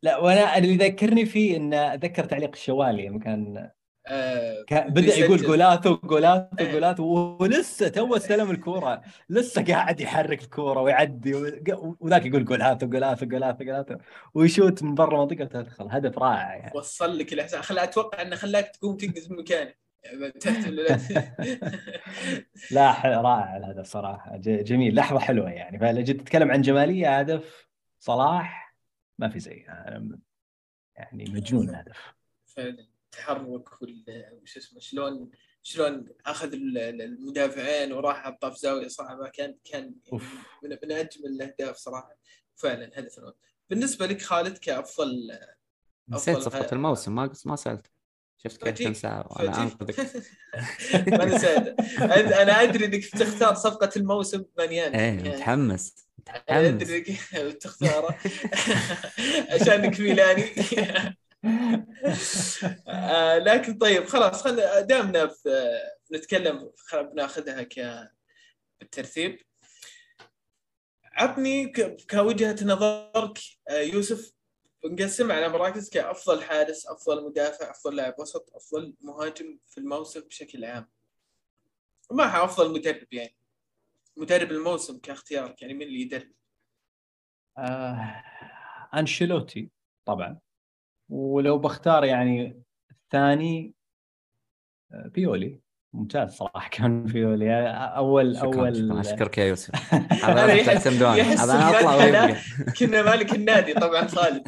لا وأنا اللي يذكرني فيه انه اتذكر تعليق الشوالي لما كان آه بدأ يقول جولاتو جولاتو آه. جولاتو. ولسه تو استلم الكورة. لسه قاعد يحرك الكورة ويعدي وذاك يقول جولاتو جولاتو جولاتو جولاتو. ويشوت من برا منطقة تدخل هدف رائع يعني. وصل لك الإحساس. خلى أتوقع إنه خلاك تقوم تنقز من مكانك لا رائع الهدف صراحة. جميل. لحظة حلوة يعني. فلو جيت تتكلم عن جمالية هدف صلاح ما في زي. يعني مجنون الهدف فعلا. التحرك وش اسمه شلون شلون أخذ المدافعين وراح حطه في زاويه صعبه كان كان من, من أجمل الأهداف صراحة. فعلا هدف بالنسبة لك خالد كافضل نسيت صفقة الموسم ما ما سألت. شفت كيف تنسى وأنا أنقذك. ما نسيت. أنا أدري إنك تختار صفقة الموسم مانيان إيه متحمس متحمس. أدري إنك تختاره. عشانك ميلاني. آه لكن طيب خلاص خلينا دامنا نتكلم بناخذها ك بالترتيب. عطني كوجهة نظرك آه، يوسف نقسم على مراكز كأفضل حارس أفضل مدافع أفضل لاعب وسط أفضل مهاجم في الموسم بشكل عام. ومعها أفضل مدرب يعني؟ مدرب الموسم كاختيارك يعني من اللي يدرب؟ آه أنشيلوتي طبعا. ولو بختار يعني الثاني آه، بيولي ممتاز صراحة كان فيولي. اول شكرا اول شكرا أشكرك يا يوسف. هذا يحس هذا أنا أطلع ويبقى. كنا مالك النادي طبعا خالد.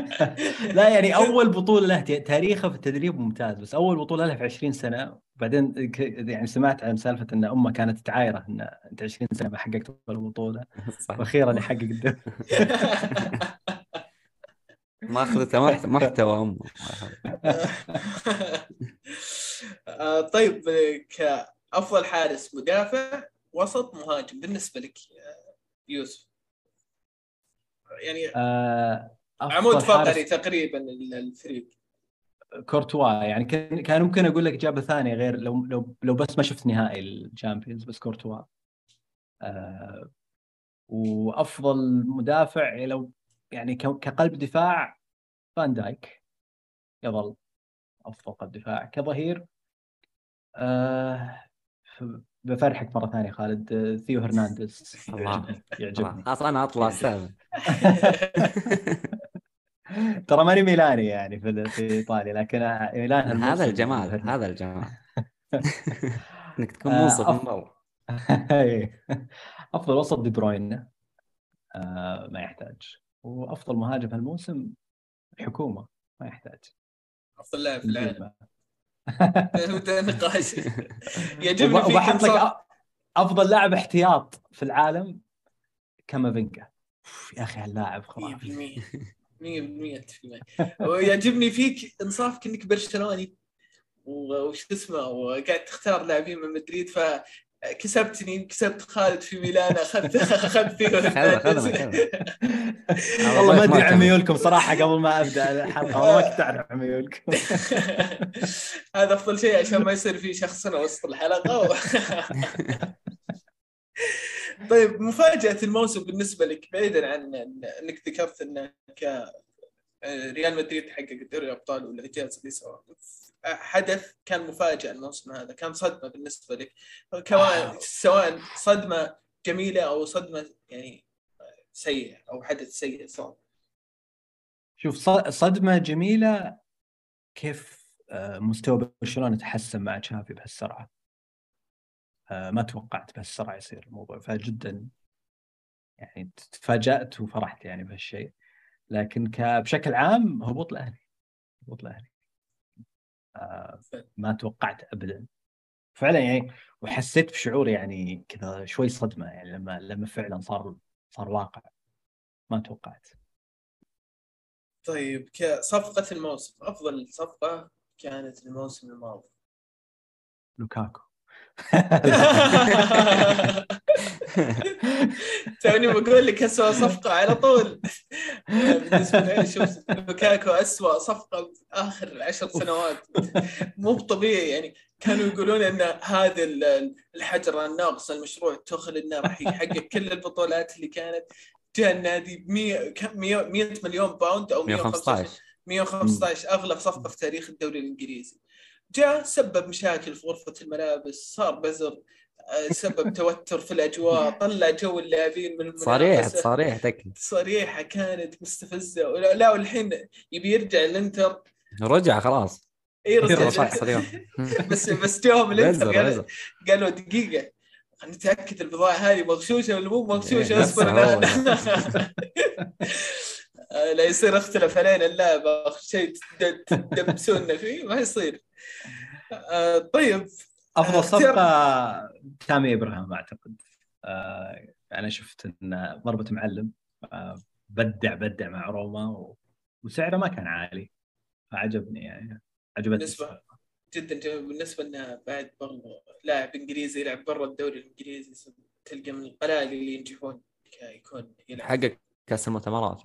لا يعني أول بطولة له ت- تاريخه في التدريب ممتاز بس أول بطولة له في 20 سنة. بعدين ك- يعني سمعت عن سالفة إن أمه كانت تعايره إن أنت 20 سنة ما حققت ولا بطولة. وأخيرا يحقق الدوري. ما اخذته محت- محتوى امه طيب كافضل حارس مدافع وسط مهاجم بالنسبة لك آه، يوسف؟ يعني آه، عمود فقري تقريبا ال- الفريق. كورتوا يعني كان كان ممكن أقول لك إجابة ثانية غير لو لو لو بس ما شفت نهائي الشامبيونز بس كورتوا. آه وأفضل مدافع لو يعني كقلب دفاع فان دايك. يظل افضل قلب دفاع كظهير آه بفرحك مرة ثانية خالد. ثيو هرنانديز. الله. يعجبني. خلاص أنا أطلع السالفه ترى ماني ميلاني يعني في في إيطاليا لكن ميلان هذا الجمال. هذا الجمال. إنك تكون آه، منصف من برا إيه. أفضل وسط دي بروين آه ما يحتاج. وأفضل مهاجم هالموسم الحكومة ما يحتاج. أفضل لاعب في العالم. نقاش يعجبني وبحط لك أفضل لاعب احتياط في العالم كامافينجا يا أخي هاللاعب خرافي. 100% 100% أتفق معك. ويعجبني فيك انصافك انك برشلوني. وش اسمه وقاعد تختار لاعبين من مدريد فكسبتني كسبت خالد في ميلان اخذت أخذت فيه والله ما أدري عن. ميولكم صراحة قبل ما أبدأ الحلقة والله ما كنت أعرف عن ميولكم. هذا أفضل شيء عشان ما يصير في شخصنه وسط الحلقة. و... طيب مفاجأة الموسم بالنسبة لك بعيدا عن إنك ذكرت إنك ريال مدريد حقق دوري الأبطال والإنجاز اللي سواه. حدث كان مفاجاه الموسم هذا كان صدمة بالنسبة لك. كمان سواء صدمة جميلة أو صدمة يعني سيئة أو حدث سيء صار شوف ص- صدمة جميلة كيف آه، مستوى برشلونة تحسن مع تشافي بهالسرعة. آه، ما توقعت بهالسرعة يصير الموضوع فجدا يعني تفاجأت وفرحت يعني بهالشيء. لكن ك- بشكل عام هبوط الاهلي هبوط الاهلي آه، ما توقعت ابدا. فعلا يعني وحسيت بشعور يعني كذا شوي صدمة يعني لما لما فعلا صار صار واقع. ما توقعت. طيب كصفقة الموسم أفضل صفقة كانت الموسم الماضي؟ لوكاكو. توني بقول لك اسوء صفقة على طول. بالنسبة لي شوف لوكاكو اسوء صفقة آخر عشر سنوات. مو طبيعي يعني. كانوا يقولون إن هذا ال- الحجر الناقص لمشروع توخيل إنه راح يحقق كل البطولات اللي كانت. جاء النادي ب 100 كم 100 100 مليون pound أو 115 115 اغلى صفقة في تاريخ الدوري الإنجليزي. جاء سبب مشاكل في غرفة الملابس صار بزر آه، سبب توتر في الأجواء طلع جو اللاعبين من صريح صريح تكفي صريحة كانت مستفزة. ولا لا والحين يبي يرجع الإنتر. رجع خلاص. إي رجع. بس بس جاهم الإنتر قالوا قالوا دقيقة خلينا نتاكد البضاعة هذه مغشوشة ولا مو مغشوشة؟ أصبر. لا يصير اختلف علينا اللاعب اخر شيء تد- تدبسونا فيه ما يصير. آه، طيب أفضل اختيار- صفقة تامي ابراهام أعتقد. آه أنا شفت إن ضربة معلم آه بدع بدع مع روما. وسعره ما كان عالي. فعجبني يعني عجبتني بالنسبة جدا بالنسبة إنه بعد برضه لاعب إنجليزي يلعب برا الدوري الإنجليزي تلقى من القلائل اللي ينجحون يكون يلعب. حقق كأس المؤتمرات.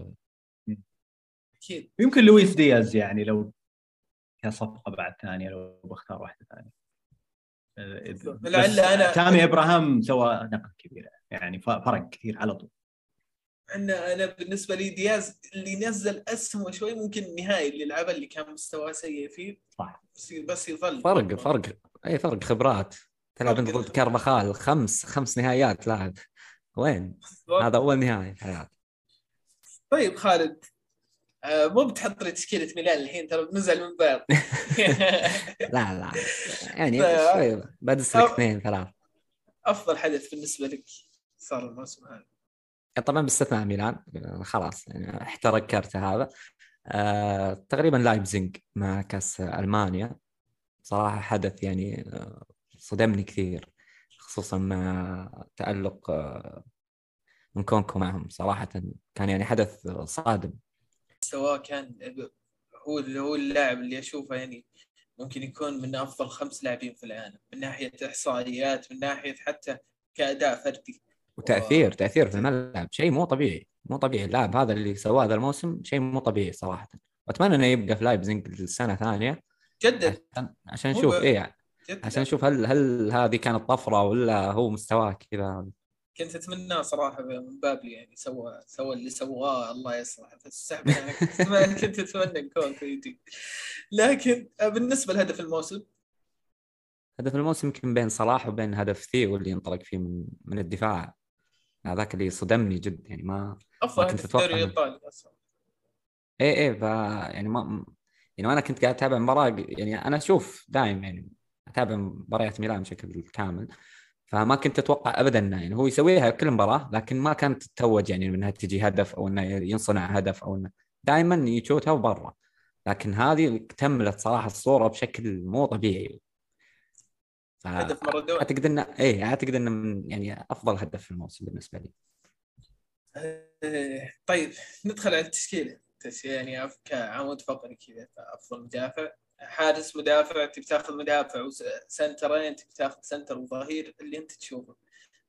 أكيد يمكن لويس دياز يعني لو كصفقة بعد ثانية لو بختار واحدة ثانية. لعل أنا- تامي إبراهام سوى نقله كبيره يعني ف- فرق كثير على طول. أنا أنا بالنسبة لي دياز اللي نزل أسهمه شوي ممكن النهائي اللي لعبه اللي كان مستواه سيء فيه. صح. بس بس يظل. فرق فرق. أي فرق خبرات. تلعب. انت ضد كارفاخال. خمس خمس نهائيات لاعب. وين؟ هذا أول نهائي في حياتي طيب خالد. مو بتحط لي تشكيلة ميلان الحين ترى بنزعل من بعض لا لا يعني شوي بدس لك اثنين ثلاث أفضل حدث بالنسبة لك صار الموسم هذا؟ طبعا باستثناء ميلان. آه، خلاص يعني احترق كرت هذا. آه تقريبا لايبزينج مع كأس ألمانيا. صراحة حدث يعني آه، صدمني كثير خصوصا مع تألق آه، نكونكو معهم. صراحة كان يعني حدث صادم. سواء كان هو هو اللاعب اللي أشوفه يعني ممكن يكون من أفضل خمس لاعبين في العالم من ناحية إحصائيات من ناحية حتى كأداء فردي. وتأثير تأثير في الملعب شيء مو طبيعي مو طبيعي. اللاعب هذا اللي سواه هذا الموسم شيء مو طبيعي صراحة. واتمنى إنه يبقى في لايبزيج السنة ثانية. جدد. عشان عشان نشوف ب- إيه جدد. عشان نشوف هل هل هذه كانت طفرة ولا هو مستواه كذا. كنت أتمناه صراحة من بابلي يعني سوى سوى اللي سواه الله يصلح بس السحب. أنا كنت أتمنى كونكو يجي لكن بالنسبة لهدف الموسم؟ هدف الموسم يمكن بين صلاح وبين هدف ثيو اللي ينطلق فيه من من الدفاع. هذاك اللي صدمني جد يعني ما افضل هدف الدوري. الإيطالي أصلا. إيه إيه ف يعني ما يعني وأنا كنت قاعد أتابع مباراة يعني أنا أشوف دائم يعني أتابع مباريات ميلان بشكل كامل. فما كنت أتوقع ابدا إنه يعني هو يسويها كل مباراة لكن ما كانت تتوج يعني إنها تجي هدف أو إنه ينصنع هدف أو إنه دائما يشوتها وبرا. لكن هذه اكتملت صراحة الصورة بشكل مو طبيعي. ف- هدف مارادونا أعتقد إنه إيه أعتقد إنه من يعني أفضل هدف في الموسم بالنسبة لي. إيه، طيب ندخل على التشكيلة. تش- يعني كعمود فقري كذا أفضل مدافع. حارس مدافع تبي تاخذ مدافع وسنترين تبي تاخذ center وظهير اللي انت تشوفه.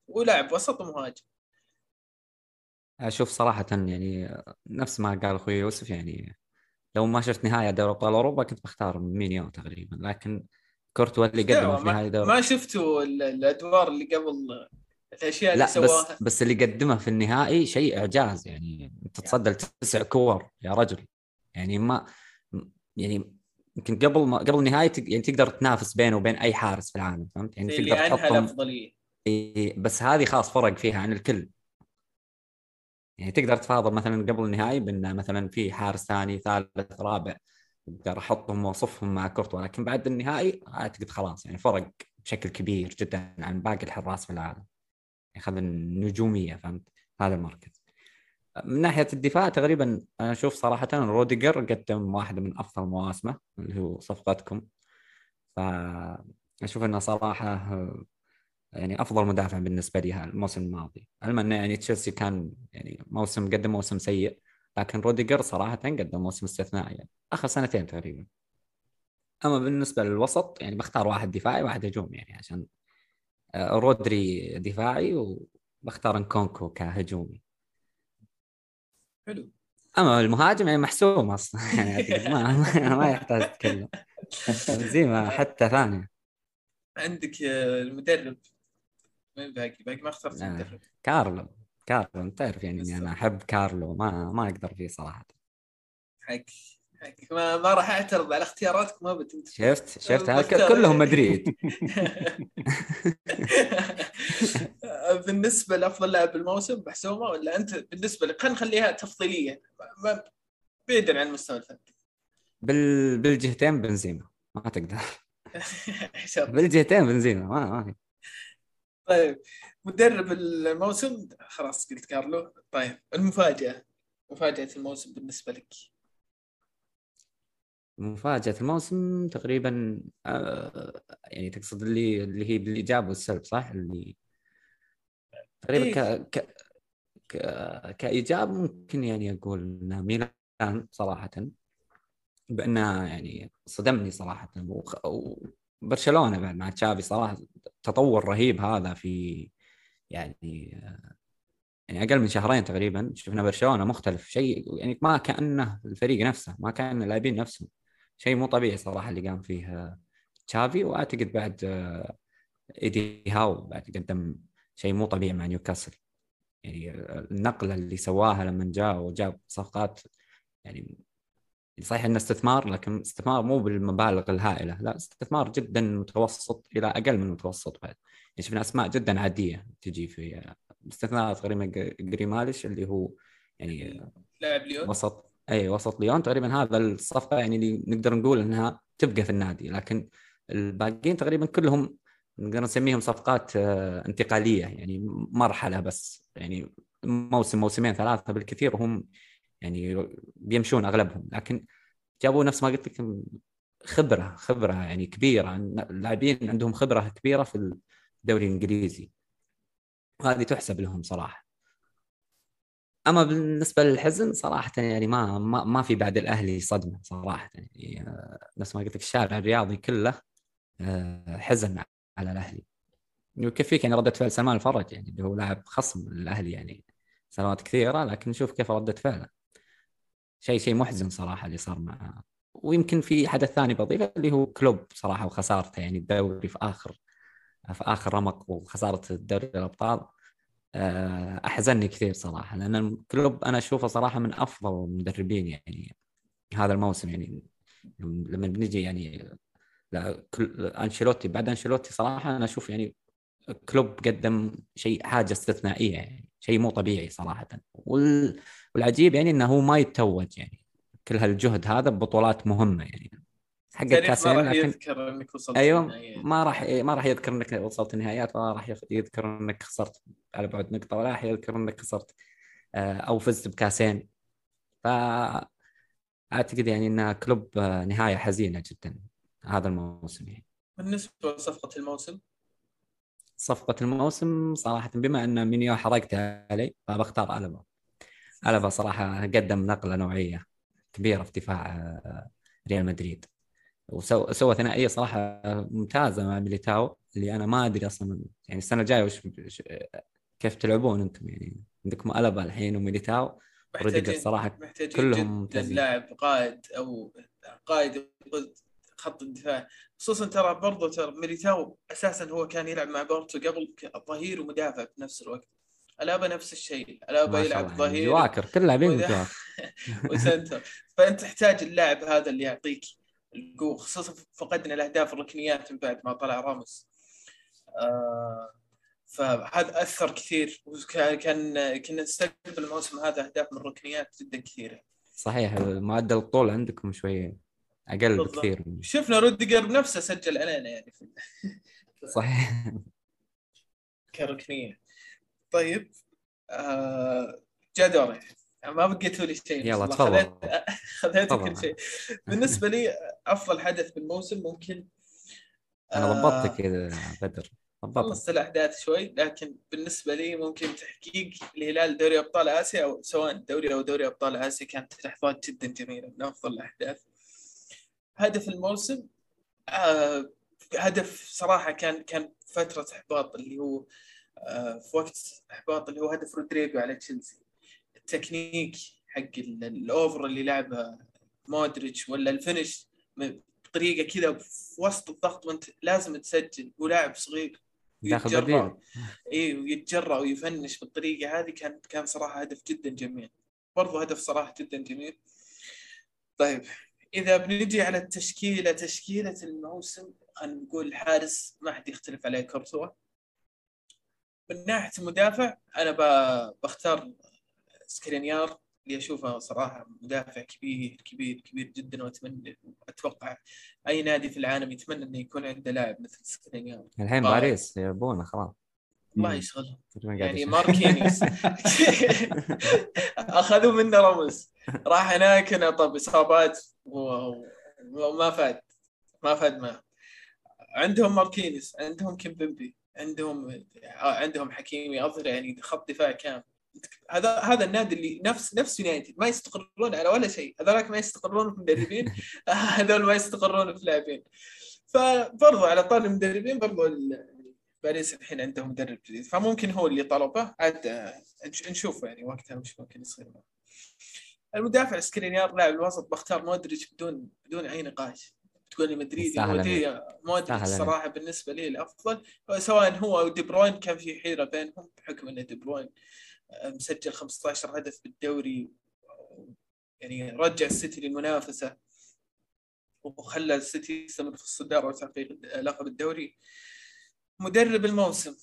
ولاعب وسط ومهاجم. أشوف صراحة يعني نفس ما قال أخوي يوسف يعني لو ما شفت نهاية دوري أبطال أوروبا كنت بختار مينيان تقريبا لكن كورتوا اللي قدمه في نهاية دوري ما شفتوا ال- الأدوار اللي قبل الأشياء اللي لا بس سواها. بس اللي قدمه في النهائي شيء إعجاز يعني. أنت تصدى لتسع كور يا رجل. يعني ما يعني يمكن قبل ما قبل النهائي تق- يعني تقدر تنافس بينه وبين أي حارس في العالم فهمت؟ يعني تقدر تحطهم الأفضلية. إيه، بس هذه خلاص فرق فيها عن الكل. يعني تقدر تفاضل مثلا قبل النهائي بأن مثلا في حارس ثاني ثالث رابع أقدر أحطهم واوصفهم مع كورتوا لكن بعد النهائي اعتقد خلاص. يعني فرق بشكل كبير جدا عن باقي الحراس في العالم. ياخذ النجومية فهمت؟ هذا المركز. من ناحية الدفاع تقريبا أنا أشوف صراحة روديجر قدم واحدة من أفضل مواسمه اللي هو صفقتكم. فاشوف إنه صراحة يعني أفضل مدافع بالنسبة لي الموسم الماضي. علما إنه يعني تشيلسي كان يعني موسم قدم موسم سيء لكن روديجر صراحة قدم موسم استثنائي يعني آخر سنتين تقريبا. أما بالنسبة للوسط يعني بختار واحد دفاعي وواحد هجومي يعني عشان آه، رودري دفاعي وبختار انكونكو كهجومي. حلو. أما المهاجم يعني محسوم أصلا. يعني ما ما يحتاج تتكلم. بنزيما حتى ثاني عندك المدرب. مين باقي؟ باقي ما اخترت. المدرب. كارلو. كارلو أنت تعرف يعني اني أنا أحب كارلو ما ما أقدر فيه صراحة. حق حق. ما, ما راح أعترض على اختياراتك ما بتنت شفت؟ شفت؟ كلهم مدريد. بالنسبة لأفضل لاعب بالموسم محسومه ولا أنت بالنسبة لك؟ خلينا نخليها تفضيلية. بعيدا عن المستوى الفردي بال... بالجهتين بنزيما. ما تقدر. بالجهتين بنزيما. ما ما في. طيب مدرب الموسم؟ خلاص قلت كارلو. طيب المفاجأة. مفاجأة الموسم بالنسبة لك. مفاجأة الموسم تقريبا آه يعني تقصد اللي اللي هي بالايجاب والسلب صح؟ اللي تقريبا إيه. ك... ك... ك... كإيجاب ممكن يعني أقول إن ميلان صراحة بانها يعني صدمني صراحة وخ... وبرشلونة بعد مع تشافي صراحة تطور رهيب هذا في يعني يعني أقل من شهرين تقريبا شفنا برشلونة مختلف شيء يعني ما كأنه الفريق نفسه ما كأن اللاعبين نفسهم شيء مو طبيعي صراحة اللي قام فيه تشافي وأعتقد بعد إيدي هاو بعد قدم شيء مو طبيعي مع نيوكاسل. يعني النقلة اللي سواها لما جاء وجاب صفقات يعني صحيح انه استثمار لكن استثمار مو بالمبالغ الهائلة لا استثمار جدا متوسط إلى أقل من المتوسط بعد. يعني شفنا أسماء جدا عادية تجي في باستثناء تقريبا جريماليش اللي هو يعني لاعب ليون. وسط أي وسط ليون. تقريبا هذا الصفقة يعني اللي نقدر نقول إنها تبقى في النادي لكن الباقيين تقريبا كلهم نقدر نسميهم صفقات آه، انتقالية يعني مرحلة بس يعني موسم موسمين ثلاثة بالكثير وهم يعني بيمشون أغلبهم. لكن جابوا نفس ما قلت لك خبرة خبرة يعني كبيرة. اللاعبين عندهم خبرة كبيرة في الدوري الإنجليزي. وهذه تحسب لهم صراحة. أما بالنسبة للحزن صراحة يعني ما ما, ما في بعد الأهلي صدمة صراحة. يعني آه، نفس ما قلت لك الشارع الرياضي كله آه، حزن على الأهلي. ويكفيك يعني ردة فعل سلمان الفرج يعني اللي هو لاعب خصم الاهلي يعني سنوات كثيرة لكن نشوف كيف ردة فعله. شيء شيء محزن صراحة اللي صار مع ويمكن في حدث ثاني بضيفه اللي هو كلوب صراحة وخسارته يعني الدوري في اخر في آخر رمق وخسارة الدوري الأبطال. آه، أحزنني كثير صراحة لأن كلوب أنا أشوفه صراحة من أفضل المدربين يعني هذا الموسم يعني. لما بنجي يعني لا أنشيلوتي بعد أنشيلوتي صراحة أنا أشوف يعني كلوب قدم شيء حاجة استثنائية يعني شيء مو طبيعي صراحة. وال... والعجيب يعني إنه هو ما يتوج يعني كل هالجهد هذا ببطولات مهمة يعني. حق الكاس ما راح لكن... يذكر إنك وصلت أيوه ما راح ما راح يذكر إنك وصلت النهائيات ولا راح يذكر إنك خسرت على بعد نقطة ولا راح يذكر إنك خسرت آه، أو فزت بكاسين. ف اعتقد يعني إن كلوب آه، نهاية حزينة جدا. هذا الموسم يعني. بالنسبة لصفقة الموسم؟ صفقة الموسم صراحة بما أن مينيان حرقت علي فبختار ألابا ألابا صراحة قدم نقلة نوعية كبيرة في دفاع آه، ريال مدريد. وسوى سوى ثنائية صراحة ممتازة مع ميليتاو اللي أنا ما أدري أصلا يعني السنة الجاية وش كيف تلعبون أنتم يعني؟ عندكم ألابا الحين وميليتاو محتاجين صراحة محتاجين كلهم ممتازين. لاعب قائد أو قائد خط الدفاع. خصوصا ترى برضو ترى ميليتاو أساسا هو كان يلعب مع بورتو قبل ظهير ومدافع في نفس الوقت. ألابا نفس الشيء ألابا يلعب ظهير جواكر كل لاعبين و center. فأنت تحتاج اللاعب هذا اللي يعطيك القوة خصوصا فقدنا الأهداف الركنيات من بعد ما طلع راموس. آه فهذا أثر كثير وكان كان كنا نستقبل الموسم هذا أهداف من الركنيات جدا كثيرة. صحيح معدل الطول عندكم شوي أقل بالضبط. بكثير. شفنا روديجر بنفسه سجل علينا يعني. صحيح. كركنيه طيب آه جاء دوري. ما بقيتوا لي شيء يلا تفضل. خذيت كل شيء. بالنسبة لي أفضل حدث بالموسم ممكن أنا ضبطتك يا بدر. خلصت الأحداث شوي لكن بالنسبة لي ممكن تحقيق الهلال دوري أبطال آسيا أو سواء الدوري أو دوري أبطال آسيا كانت لحظات جدا جميلة من أفضل الأحداث. هدف الموسم آه هدف صراحة كان كان فترة إحباط اللي هو آه في وقت إحباط اللي هو هدف رودريجو على تشيلسي. التكنيك حق ال over اللي لعبه مودريتش ولا ال finish بطريقه كذا في وسط الضغط وأنت لازم تسجل ولاعب صغير يتجرأ. إي ويتجرأ ويفنش بالطريقة هذه كان كان صراحة هدف جدا جميل. برضو هدف صراحة جدا جميل. طيب. إذا بنجي على التشكيلة تشكيلة الموسم خلينا نقول الحارس ما حد يختلف عليه كورتوا. من ناحية المدافع أنا بختار سكرينيار اللي أشوفه صراحة مدافع كبير كبير كبير جدا وأتمنى أتوقع أي نادي في العالم يتمنى إنه يكون عنده لاعب مثل سكرينيار. الحين باريس يبونه خلاص. الله يشغلهم يعني ماركينيوس أخذوا منه راموس. راح هناك طب إصابات وما فاد. ما فاد معه عندهم ماركينيوس عندهم كيمبمبي عندهم عندهم حكيمي أظهر يعني خط دفاع كامل. هذا هذا النادي اللي نفس نفس يونايتد ما يستقرون على ولا شيء. هذولاك ما يستقرون في مدربين هذول ما يستقرون في لاعبين فبرضو على طاري المدربين برضو باريس الحين عندهم مدرب جديد. فممكن هو اللي طلبه. عاد نشوف يعني وقتها وش ممكن يصير معه. المدافع سكرينيار لاعب الوسط بختار مودريتش بدون بدون أي نقاش. تقول لي مدريدي مودريتش الصراحه بالنسبة لي الأفضل. سواء هو أو دي بروين كان في حيرة بينهم بحكم إن دي بروين مسجل 15 هدف بالدوري يعني رجع السيتي للمنافسة وخلى السيتي يستمر في الصدارة وتحقيق لقب الدوري. مدرب الموسم.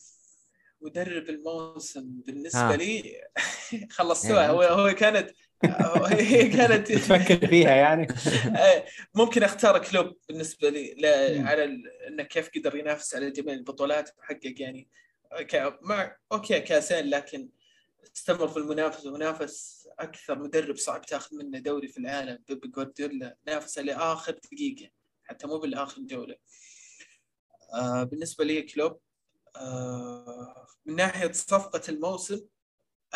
مدرب الموسم بالنسبة آه. لي خلصتوها. يعني هو هو كانت هي كانت تفكر فيها يعني. آه، ممكن اختار كلوب بالنسبة لي لا على ال- إنه كيف قدر ينافس على جميع البطولات وحقق يعني. ك- مع okay كاسين لكن استمر في المنافسه ونافس أكثر مدرب صعب تاخذ منه دوري في العالم بيب جوارديولا نافس لاخر دقيقة حتى مو بالآخر جوله آه بالنسبة لي كلوب آه من ناحية صفقة الموسم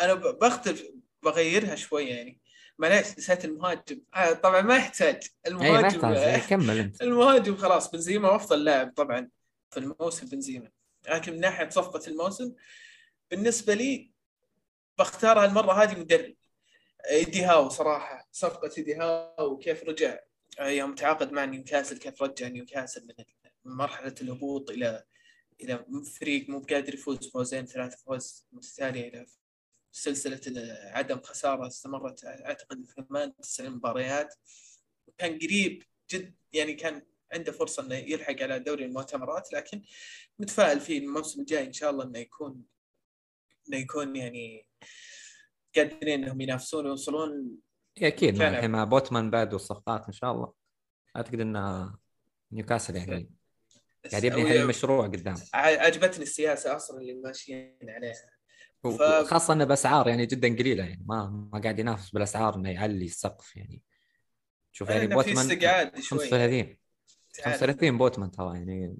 أنا بختلف بغيرها شوية يعني. معليش نسيت المهاجم. آه طبعا ما يحتاج. ما المهاجم يحتاج. إيه، كمل أنت. المهاجم خلاص بنزيما افضل لاعب طبعا في الموسم بنزيما. لكن من ناحية صفقة الموسم بالنسبة لي بختار هالمرة هذه مدرب. إيدي هاو صراحة صفقة إيدي هاو وكيف رجع. يوم تعاقد مع نيوكاسل كيف رجع نيوكاسل من من مرحلة الهبوط إلى إلى فريق مو بقادر يفوز فوزين ثلاث فوز متتالية إلى سلسلة عدم خسارة استمرت أعتقد ثمان تسع مباريات. كان قريب جد يعني كان عنده فرصة إنه يلحق على دوري المؤتمرات لكن متفائل فيه الموسم الجاي إن شاء الله إنه يكون إنه يكون يعني قادرين إنهم ينافسون ويوصلون. أكيد الحين مع بوتمان بعد والصفقات إن شاء الله. أعتقد ان نيوكاسل يعني قاعد يبني أو- حل مشروع قدام. عجبتني السياسة أصلا اللي ماشيين عليها. ف- وخاصه إنه بأسعار يعني جدا قليلة يعني ما ما قاعد ينافس بالأسعار إنه يعلي السقف يعني. شوف يعني بوتمان استقعاد شوي. 35 تعال. 35 بوتمان ترى يعني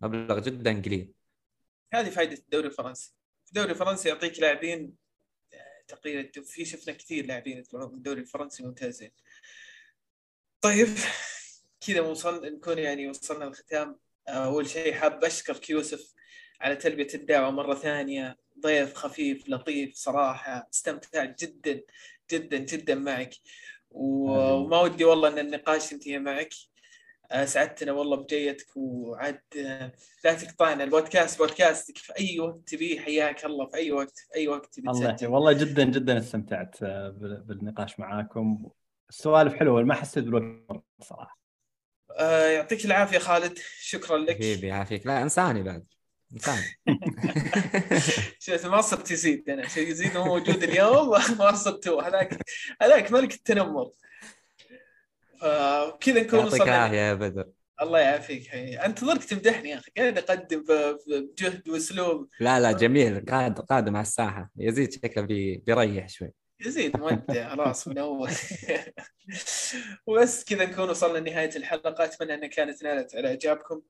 مبلغ جدا قليل. هذه فائده الدوري الفرنسي. الدوري الفرنسي يعطيك لاعبين آه، تقريبا في شفنا كثير لاعبين يطلعون من الدوري الفرنسي ممتازين. طيب كذا وصلنا نكون يعني وصلنا للختام آه، أول شيء حاب أشكر يوسف على تلبية الدعوة مرة ثانية. ضيف خفيف لطيف صراحة استمتعت جدا جدا جدا معك. وما ودي والله إن النقاش ينتهي معك. آه، سعدتنا والله بجيتك وعاد آه، لا تقطعنا. البودكاست بودكاستك في أي وقت تبيه حياك الله في أي وقت في أي وقت تبي الله. والله جدا جدا استمتعت آه، بال- بالنقاش معاكم. السوالف حلوة ما حسيت بالوقت صراحة. يعطيك العافية خالد. شكرا لك. حبيبي يعافيك. لا إنساني بعد. صرت يزيد أنا. شيء يزيد هو موجود اليوم. ما صرت هو هذاك هذاك ملك التنمر. فكذا نكون يعطيك العافية يا بدر. الله يعافيك. انتظرك تمدحني يا أخي. قاعد أقدم بجهد وأسلوب. لا لا جميل. قاد قادم على الساحة. يزيد شكله بي بيريح شوي. يزيد مودع خلاص من أول. وبس كذا نكون وصلنا لنهاية الحلقة. أتمنى أنها كانت نالت على إعجابكم.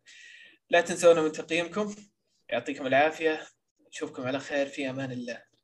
لا تنسونا من تقييمكم. يعطيكم العافية نشوفكم على خير في أمان الله.